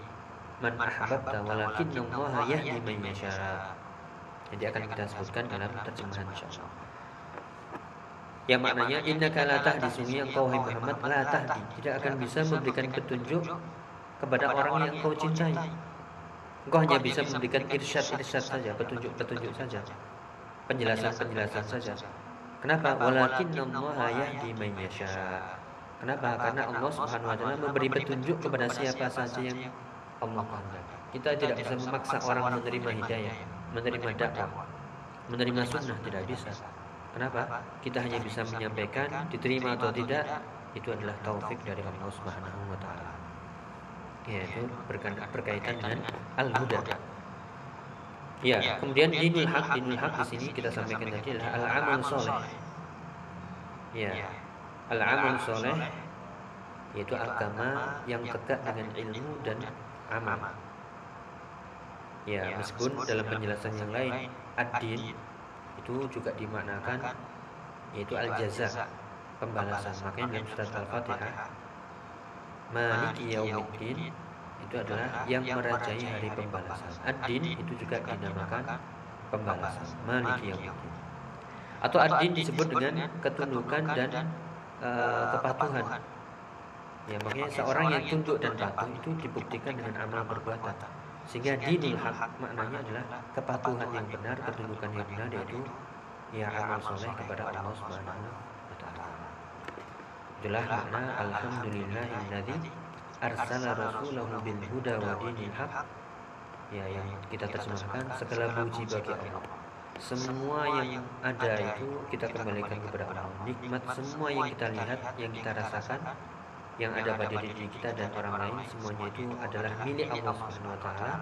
Speaker 1: man ahbabta walakinna Allah yahdi man yasha. Jadi akan kita sebutkan dalam terjemahan insyaallah. Yang maknanya innaka la tahdi sungguh engkau hai Muhammad la tahdi tidak akan bisa memberikan petunjuk kepada orang yang kau cintai. Engkau hanya bisa memberikan irsyad-irsyad saja, petunjuk-petunjuk saja. Penjelasan-penjelasan saja. Kenapa? Walakinna Allah yahdi man yasha. Kenapa? Karena Allah Subhanahu wa taala memberi petunjuk kepada siapa saja yang Allah. Kita tidak bisa memaksa orang menerima hidayah, menerima dakwah, menerima sunnah tidak bisa. Kenapa? Kita hanya bisa menyampaikan, diterima atau tidak, itu adalah taufik dari Allah Subhanahu wa taala. Yaitu berkaitan dengan al-huda. Ya, kemudian dinul haq, dinul haq di sini kita sampaikan tadi adalah al-amal soleh. Ya, Al-amal soleh yaitu agama yang tegak dengan ilmu dan amal. Ya, meskipun dalam penjelasan yang lain ad-din itu juga dimaknakan yaitu al-jaza, pembalasan. Makanya dalam surat Al-Fatihah Maliki yaumiddin itu adalah yang merajai hari pembalasan. Ad-din itu juga dinamakan pembalasan. Maliki yaumiddin. Atau ad-din disebut dengan ketundukan dan uh, kepatuhan. Ya, makanya seorang yang tunduk dan patuh itu dibuktikan dengan amal perbuatan. Sehingga dinul hak maknanya adalah kepatuhan yang benar, ketundukan yang benar yaitu ya amal soleh kepada Allah Subhanahu wa taala. Itulah makna alhamdulillahilladzi arsala rasulahu bil huda wa dinil haq. Ya, yang kita terjemahkan segala puji bagi Allah semua yang ada itu kita kembalikan kepada Allah. Nikmat semua yang kita lihat, yang kita rasakan, yang ada pada diri kita dan orang lain, semuanya itu adalah milik Allah Subhanahu wa taala.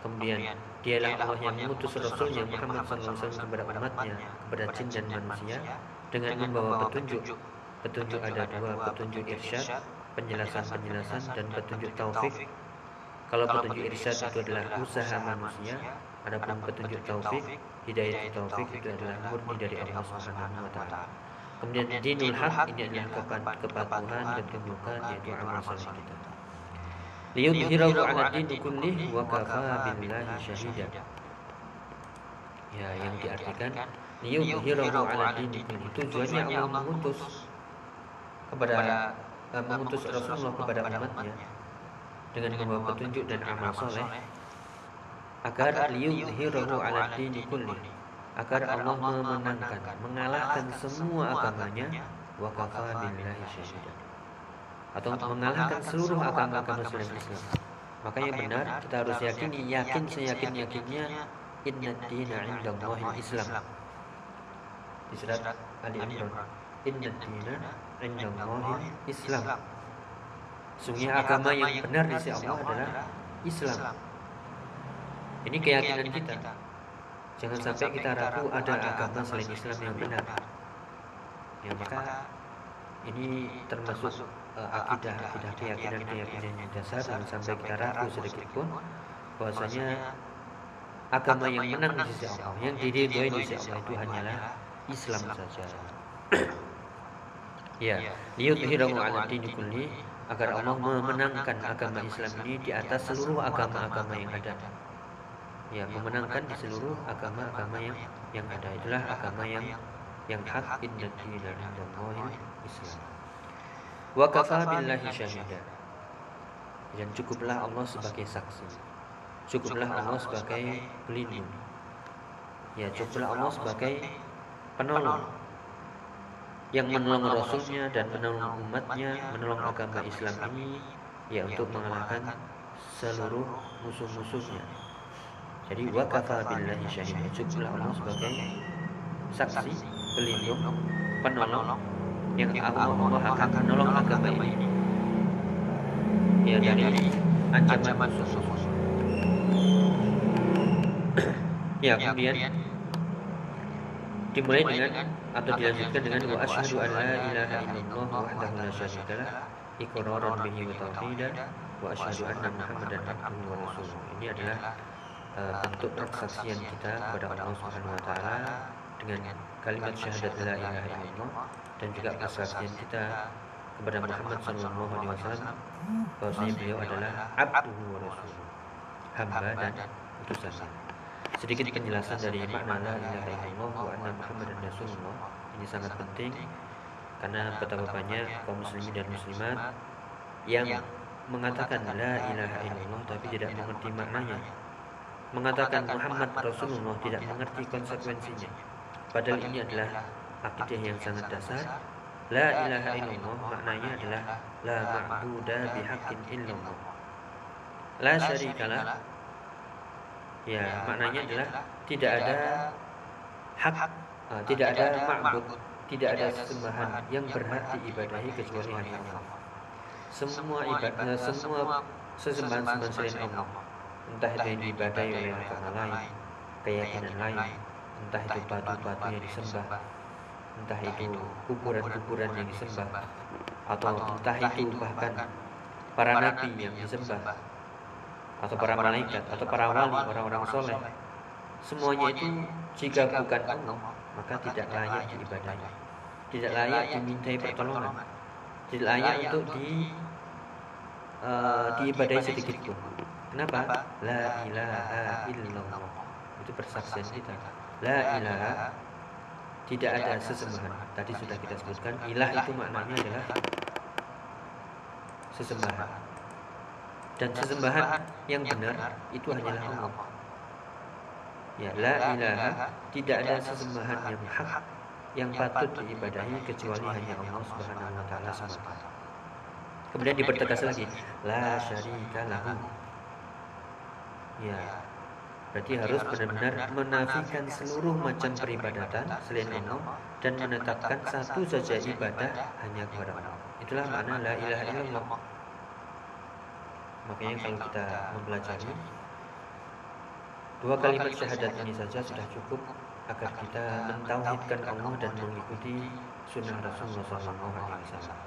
Speaker 1: Kemudian dialah Allah yang mengutus Rasulnya Muhammad SAW kepada umatnya, kepada jin dan manusia dengan membawa petunjuk. Petunjuk ada dua, petunjuk irsyad, penjelasan-penjelasan dan petunjuk taufik. Kalau petunjuk irsyad itu adalah usaha manusia, adapun petunjuk taufik hidayah taufik itu adalah murni dari Allah Subhanahu wa taala. Kemudian dinul haq ini adalah kepatuhan dan kebukan yaitu amal saleh kita. Liyudhhirahu 'ala din kullih wa kafa billahi syahida. Ya, yang diartikan liyudhhirahu 'ala din kullih. Tujuannya Allah mengutus kepada uh, mengutus Rasulullah kepada umatnya dengan membawa petunjuk dan amal soleh agar liyudhirahu ala dini kulli agar Allah memenangkan mengalahkan semua agamanya wa kafa billahi syahida. atau mengalahkan seluruh agama-agama selain Islam makanya benar kita harus yakini yakin seyakin-yakinnya inna dina indallahi Islam. Di surat Ali Imran inna dina indallahi Islam. Sungguh agama yang benar di sisi Allah adalah Islam. Ini keyakinan kita. Jangan sampai kita ragu ada agama selain Islam yang benar. Ya maka ini termasuk uh, akidah akidah keyakinan keyakinan yang dasar jangan sampai kita ragu sedikit pun. bahwasanya agama yang menang di sisi Allah. Yang diridhoi di sisi Allah itu hanyalah Islam saja. ya, liyudhhirahu 'ala dini kulli agar Allah memenangkan agama Islam ini di atas seluruh agama-agama yang ada ya memenangkan di seluruh agama-agama yang yang ada itulah agama yang yang hak inna dina indallahi Islam. Wa kafa billahi syahida. Dan cukuplah Allah sebagai saksi. Cukuplah Allah sebagai pelindung. Ya, cukuplah Allah sebagai penolong yang menolong Rasulnya dan menolong umatnya, menolong agama Islam ini ya untuk mengalahkan seluruh musuh-musuhnya. Jadi wa kafa billahi syahida. Cukuplah Allah sebagai saksi, pelindung, penolong yang Allah, Allah akan menolong agama ini. Ya dari ancaman musuh. ya kemudian dimulai dengan atau dilanjutkan dengan wa asyhadu an la ilaha illallah wahdahu la syarikalah iqraran bihi wa tauhidan wa asyhadu anna muhammadan abduhu wa rasuluh. Ini adalah uh, bentuk persaksian kita kepada Allah Subhanahu wa taala dengan kalimat syahadat la ilaha illallah dan juga persaksian kita kepada Muhammad sallallahu alaihi wasallam bahwasanya beliau adalah abduhu wa rasuluh. Hamba dan utusannya. Sedikit penjelasan dari makna la ilaha illallah wa anna muhammadan rasulullah. Ini sangat penting karena betapa banyak kaum muslimin dan muslimat yang mengatakan la ilaha illallah tapi tidak mengerti maknanya. Mengatakan Muhammad Rasulullah tidak mengerti konsekuensinya. Padahal ini adalah akidah yang sangat dasar. La ilaha illallah maknanya adalah la ma'budu bihaqqin illallah. La syarikalah ya maknanya adalah tidak ada hak uh, tidak ada ma'bud tidak ada sesembahan yang berhak diibadahi kecuali hanya Allah semua ibadah semua sesembahan sembahan selain Allah entah itu yang diibadahi oleh agama lain keyakinan lain entah itu batu-batu yang disembah entah itu kuburan-kuburan yang disembah atau entah itu bahkan para nabi yang disembah atau para malaikat atau para wali orang-orang soleh. semuanya itu jika bukan Allah maka tidak layak diibadahi tidak layak dimintai pertolongan. tidak layak untuk di uh, diibadahi sedikit pun kenapa? La ilaha illallah. itu persaksian kita. la ilaha tidak ada sesembahan. tadi sudah kita sebutkan ilah itu maknanya adalah sesembahan. dan sesembahan yang benar itu hanyalah Allah. Ya, la ilaha tidak ada sesembahan yang hak yang patut diibadahi kecuali hanya Allah Subhanahu wa taala. Semata. Kemudian dipertegas lagi, la syarika lahu. Ya, berarti harus benar-benar menafikan seluruh macam peribadatan selain Allah dan menetapkan satu saja ibadah hanya kepada Allah. Itulah makna la ilaha illallah. Makanya kalau kita mempelajari dua kalimat syahadat ini saja sudah cukup agar kita mentauhidkan Allah dan mengikuti sunnah Rasulullah SAW.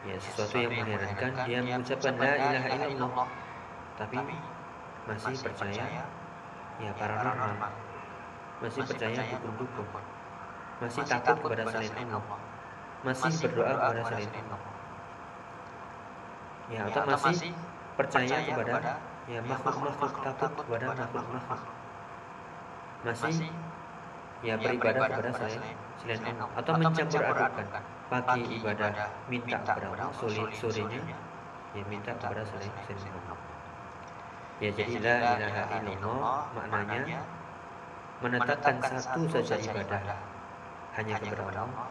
Speaker 1: Ya, sesuatu yang mengherankan dia mengucapkan la ilaha illallah tapi masih percaya ya paranormal, masih percaya dukun-dukun, masih takut kepada selain Allah, masih berdoa kepada selain Allah. Ya atau masih percaya kepada ya makhluk-makhluk takut kepada makhluk-makhluk. masih ya beribadah kepada selain selain Allah. Atau mencampur adukan pagi ibadah minta kepada Allah. sore sorenya ya minta kepada selain selain Allah ya jadi la ilaha illallah maknanya menetapkan satu saja ibadah hanya kepada Allah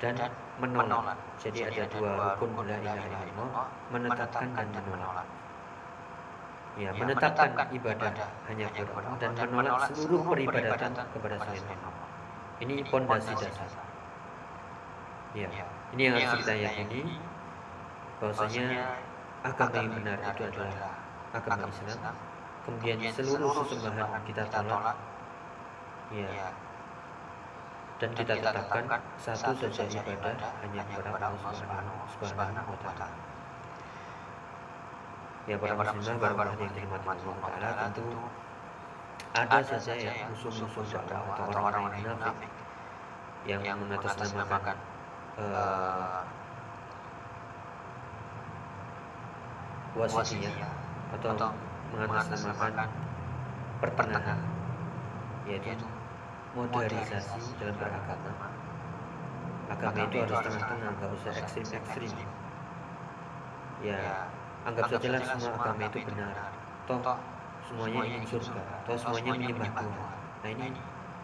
Speaker 1: dan menolak. Jadi ada dua rukun la ilaha illallah, menetapkan dan menolak. Ya, menetapkan ibadah hanya kepada Allah dan menolak seluruh peribadatan kepada selain Allah. Ini pondasi dasar. Ya, ini yang harus kita yakini bahwasanya agama yang benar itu adalah agama Islam. Kemudian seluruh sesembahan kita tolak. Ya, dan kita tetapkan satu saja ibadah hanya kepada Allah Subhanahu wa taala. Ya para muslimah baru yang dirahmati Allah taala tentu ada saja ya musuh-musuh dakwah atau orang-orang yang munafik yang mengatasnamakan uh, wasitiyah atau mengatasnamakan pertengahan yaitu modernisasi dalam beragama. agama. Itu harus tengah-tengah nggak usah ekstrim-ekstrim. ya anggap saja lah semua agama itu benar. toh semuanya ingin surga. toh semuanya menyembah Tuhan. Nah ini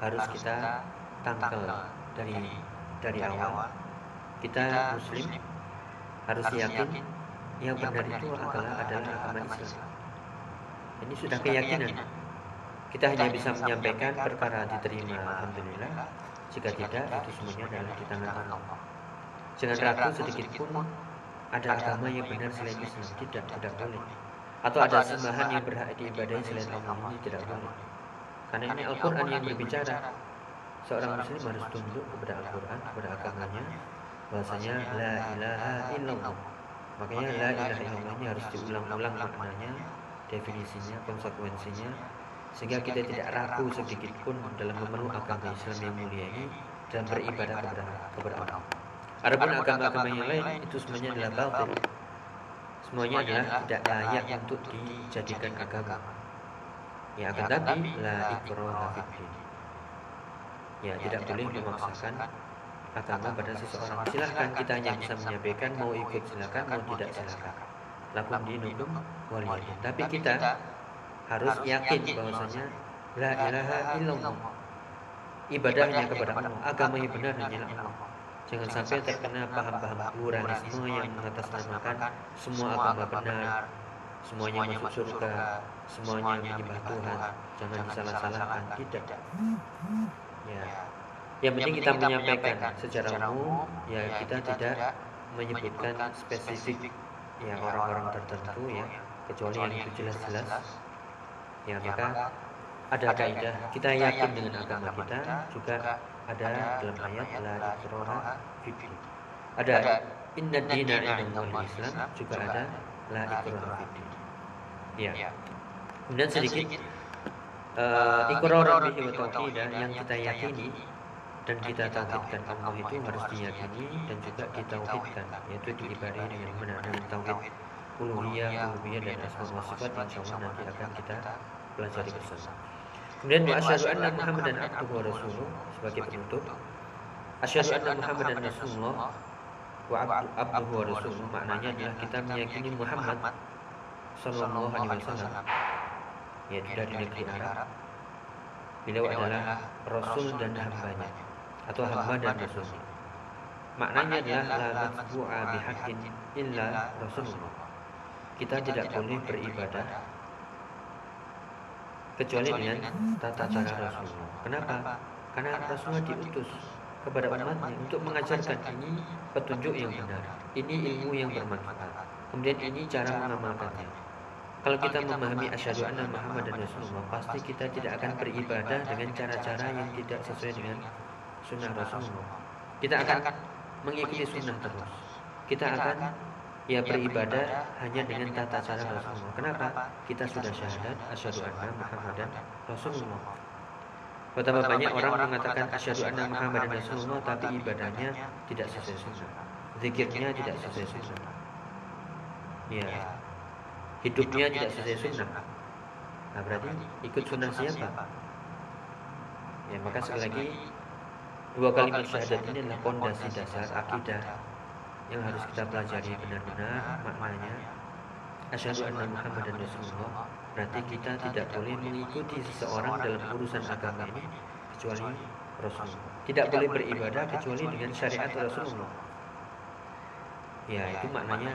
Speaker 1: harus kita tangkal dari dari awal. kita muslim harus yakin yang benar itu adalah adalah agama Islam ini sudah keyakinan. kita hanya bisa menyampaikan perkara diterima. alhamdulillah. Jika tidak itu semuanya adalah di tangan Allah. Jangan ragu sedikit pun ada agama yang benar selain Islam. tidak tidak boleh. atau ada sembahan yang berhak diibadahi selain Allah. ini tidak boleh. karena ini Al-Quran yang berbicara. seorang muslim harus tunduk kepada Al-Quran kepada agamanya. bahwasanya la ilaha illallah makanya la ilaha illallah ini harus diulang-ulang maknanya definisinya konsekuensinya sehingga kita tidak ragu sedikit pun dalam memeluk agama Islam yang mulia ini dan beribadah kepada kepada Allah. Adapun agama-agama yang lain itu semuanya adalah batil. Semuanya adalah tidak layak untuk dijadikan agama. Ya akan tapi la ikraha fiddin. Ya tidak boleh memaksakan agama pada seseorang. Silahkan kita hanya bisa menyampaikan mau ikut silakan, mau tidak silakan. Lakum dinukum waliyadin. Tapi kita harus yakin bahwasanya la ilaha illallah. Ibadahnya kepada Allah, agama yang benar hanyalah Allah. Jangan sampai terkena paham-paham pluralisme yang mengatasnamakan semua agama benar, semuanya masuk surga, semuanya menyembah Tuhan. Jangan disalah-salahkan, tidak. Ya. Yang penting kita menyampaikan secara umum, ya kita tidak menyebutkan spesifik ya orang-orang tertentu ya, kecuali yang itu jelas-jelas. Ya maka ada kaidah kita yakin dengan agama kita juga ada dalam ayat la ikraha fiddin. Ada inna dina indallahi Islam juga ada la ikraha fiddin. Ya. Kemudian sedikit uh, iqrar bihi wa tauhidah yang kita yakini dan kita tauhidkan Allah itu harus diyakini dan juga ditauhidkan yaitu diibadahi dengan benar. dengan tauhid uluhiyah, uluhiyah dan asma wa sifat insyaallah nanti akan kita pelajari bersama. Kemudian wa asyhadu anna Muhammadan abduhu wa rasuluh. sebagai penutup. Asyhadu anna Muhammadan rasulullah wa abduhu wa rasuluh. maknanya adalah kita meyakini Muhammad sallallahu alaihi wasallam. yaitu dari negeri Arab. Beliau adalah rasul dan hambanya atau hamba dan rasul. Maknanya adalah la matbu'a bihaqqin illa rasulullah. Kita tidak boleh beribadah kecuali dengan tata cara Rasulullah. Kenapa? Karena Rasulullah diutus kepada umatnya untuk mengajarkan ini petunjuk yang benar, ini ilmu yang bermanfaat. Kemudian ini cara mengamalkannya. Kalau kita memahami asyhadu anna Muhammadan Rasulullah, pasti kita tidak akan beribadah dengan cara-cara yang tidak sesuai dengan sunnah Rasulullah. Kita akan mengikuti sunnah terus. Kita akan ia beribadah hanya dengan tata cara Rasulullah. Kenapa? Kita sudah syahadat asyhadu anna Muhammadan Rasulullah. Betapa banyak orang mengatakan asyhadu anna Muhammadan Rasulullah tapi ibadahnya tidak sesuai sunnah. Zikirnya tidak sesuai sunnah. Ya. Hidupnya tidak sesuai sunnah. Nah, berarti ikut sunnah siapa? Ya, maka sekali lagi dua kalimat syahadat ini adalah pondasi dasar akidah yang harus kita pelajari benar-benar maknanya. Asyhadu anna muhammadan rasulullah. Berarti kita tidak boleh mengikuti seseorang dalam urusan agama ini kecuali Rasulullah. Tidak boleh beribadah kecuali dengan syariat Rasulullah. Ya itu maknanya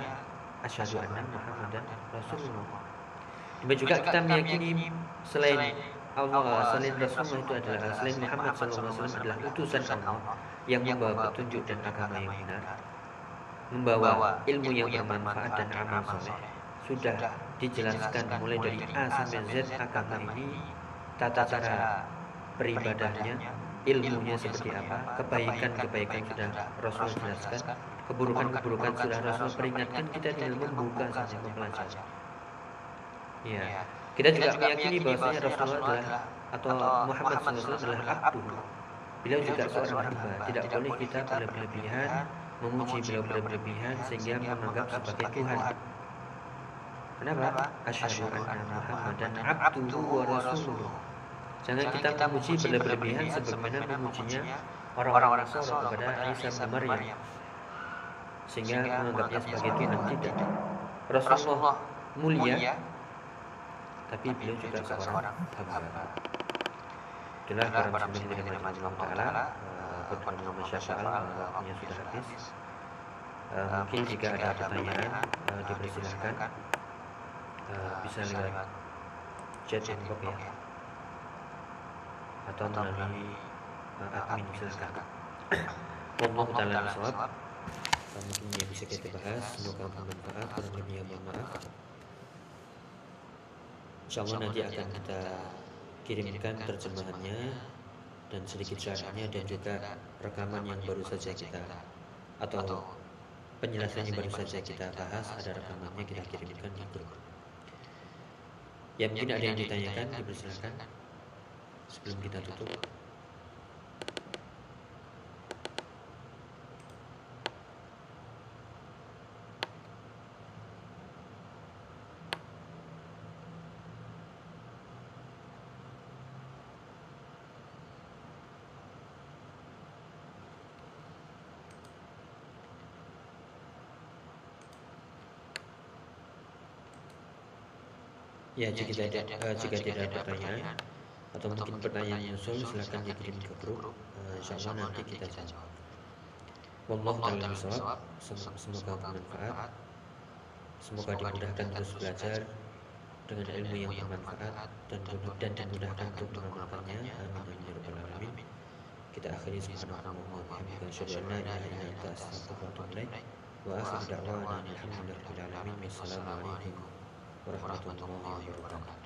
Speaker 1: asyhadu anna muhammadan rasulullah. Dan juga kita meyakini selain Allah selain Rasulullah itu adalah selain Muhammad SAW adalah utusan Allah yang membawa petunjuk dan agama yang benar membawa ilmu yang bermanfaat dan amal soleh. Sudah dijelaskan mulai dari A sampai Z agama ini tata cara beribadahnya ilmunya seperti apa kebaikan-kebaikan sudah Rasul jelaskan keburukan-keburukan sudah Rasul peringatkan kita tinggal membuka saja mempelajari. Ya kita juga meyakini bahwasanya Rasulullah adalah atau Muhammad SAW adalah abdu beliau juga seorang hamba tidak boleh kita berlebihan memuji beliau berlebihan sehingga menganggap sebagai Tuhan. Kenapa? Asyhadu anna Muhammadan abduhu wa rasuluh. Jangan kita memuji berlebihan sebagaimana memujinya orang-orang Nasara kepada Isa bin Maryam. Sehingga menganggapnya sebagai Tuhan tidak. Rasulullah mulia tapi beliau juga seorang hamba. Itulah para muslimin yang dirahmati Allah Taala. Kepada Muhammad Syafa'al waktunya sudah habis. Uh, mungkin jika ada pertanyaan uh, dipersilahkan uh, bisa lewat chat inbox ya atau melalui uh, admin silakan. Wallahu taala. Mungkin yang bisa kita bahas semoga bermanfaat kurang lebihnya mohon maaf. Insyaallah nanti akan kita kirimkan terjemahannya dan sedikit syarahnya dan juga rekaman yang baru saja kita atau penjelasan yang baru saja kita bahas ada rekamannya kita kirimkan di grup. Ya mungkin ada yang ditanyakan dipersilakan sebelum kita tutup. Ya, jika tidak uh, jika tidak ada pertanyaan atau mungkin pertanyaan yang muncul silakan dikirim ke grup. Uh, insya Allah nanti kita jawab. Wallahu taala bisawab. Semoga bermanfaat. Semoga dimudahkan terus belajar dengan ilmu yang bermanfaat dan dan dimudahkan untuk mengamalkannya. Amin ya rabbal alamin. Kita akhiri subhanallahi wa bihamdihi asyhadu an la ilaha illa anta astaghfiruka wa atubu ilaik. Wa akhiru da'wana alhamdulillahi rabbil alamin. Wassalamu alaikum warahmatullahi wabarakatuh.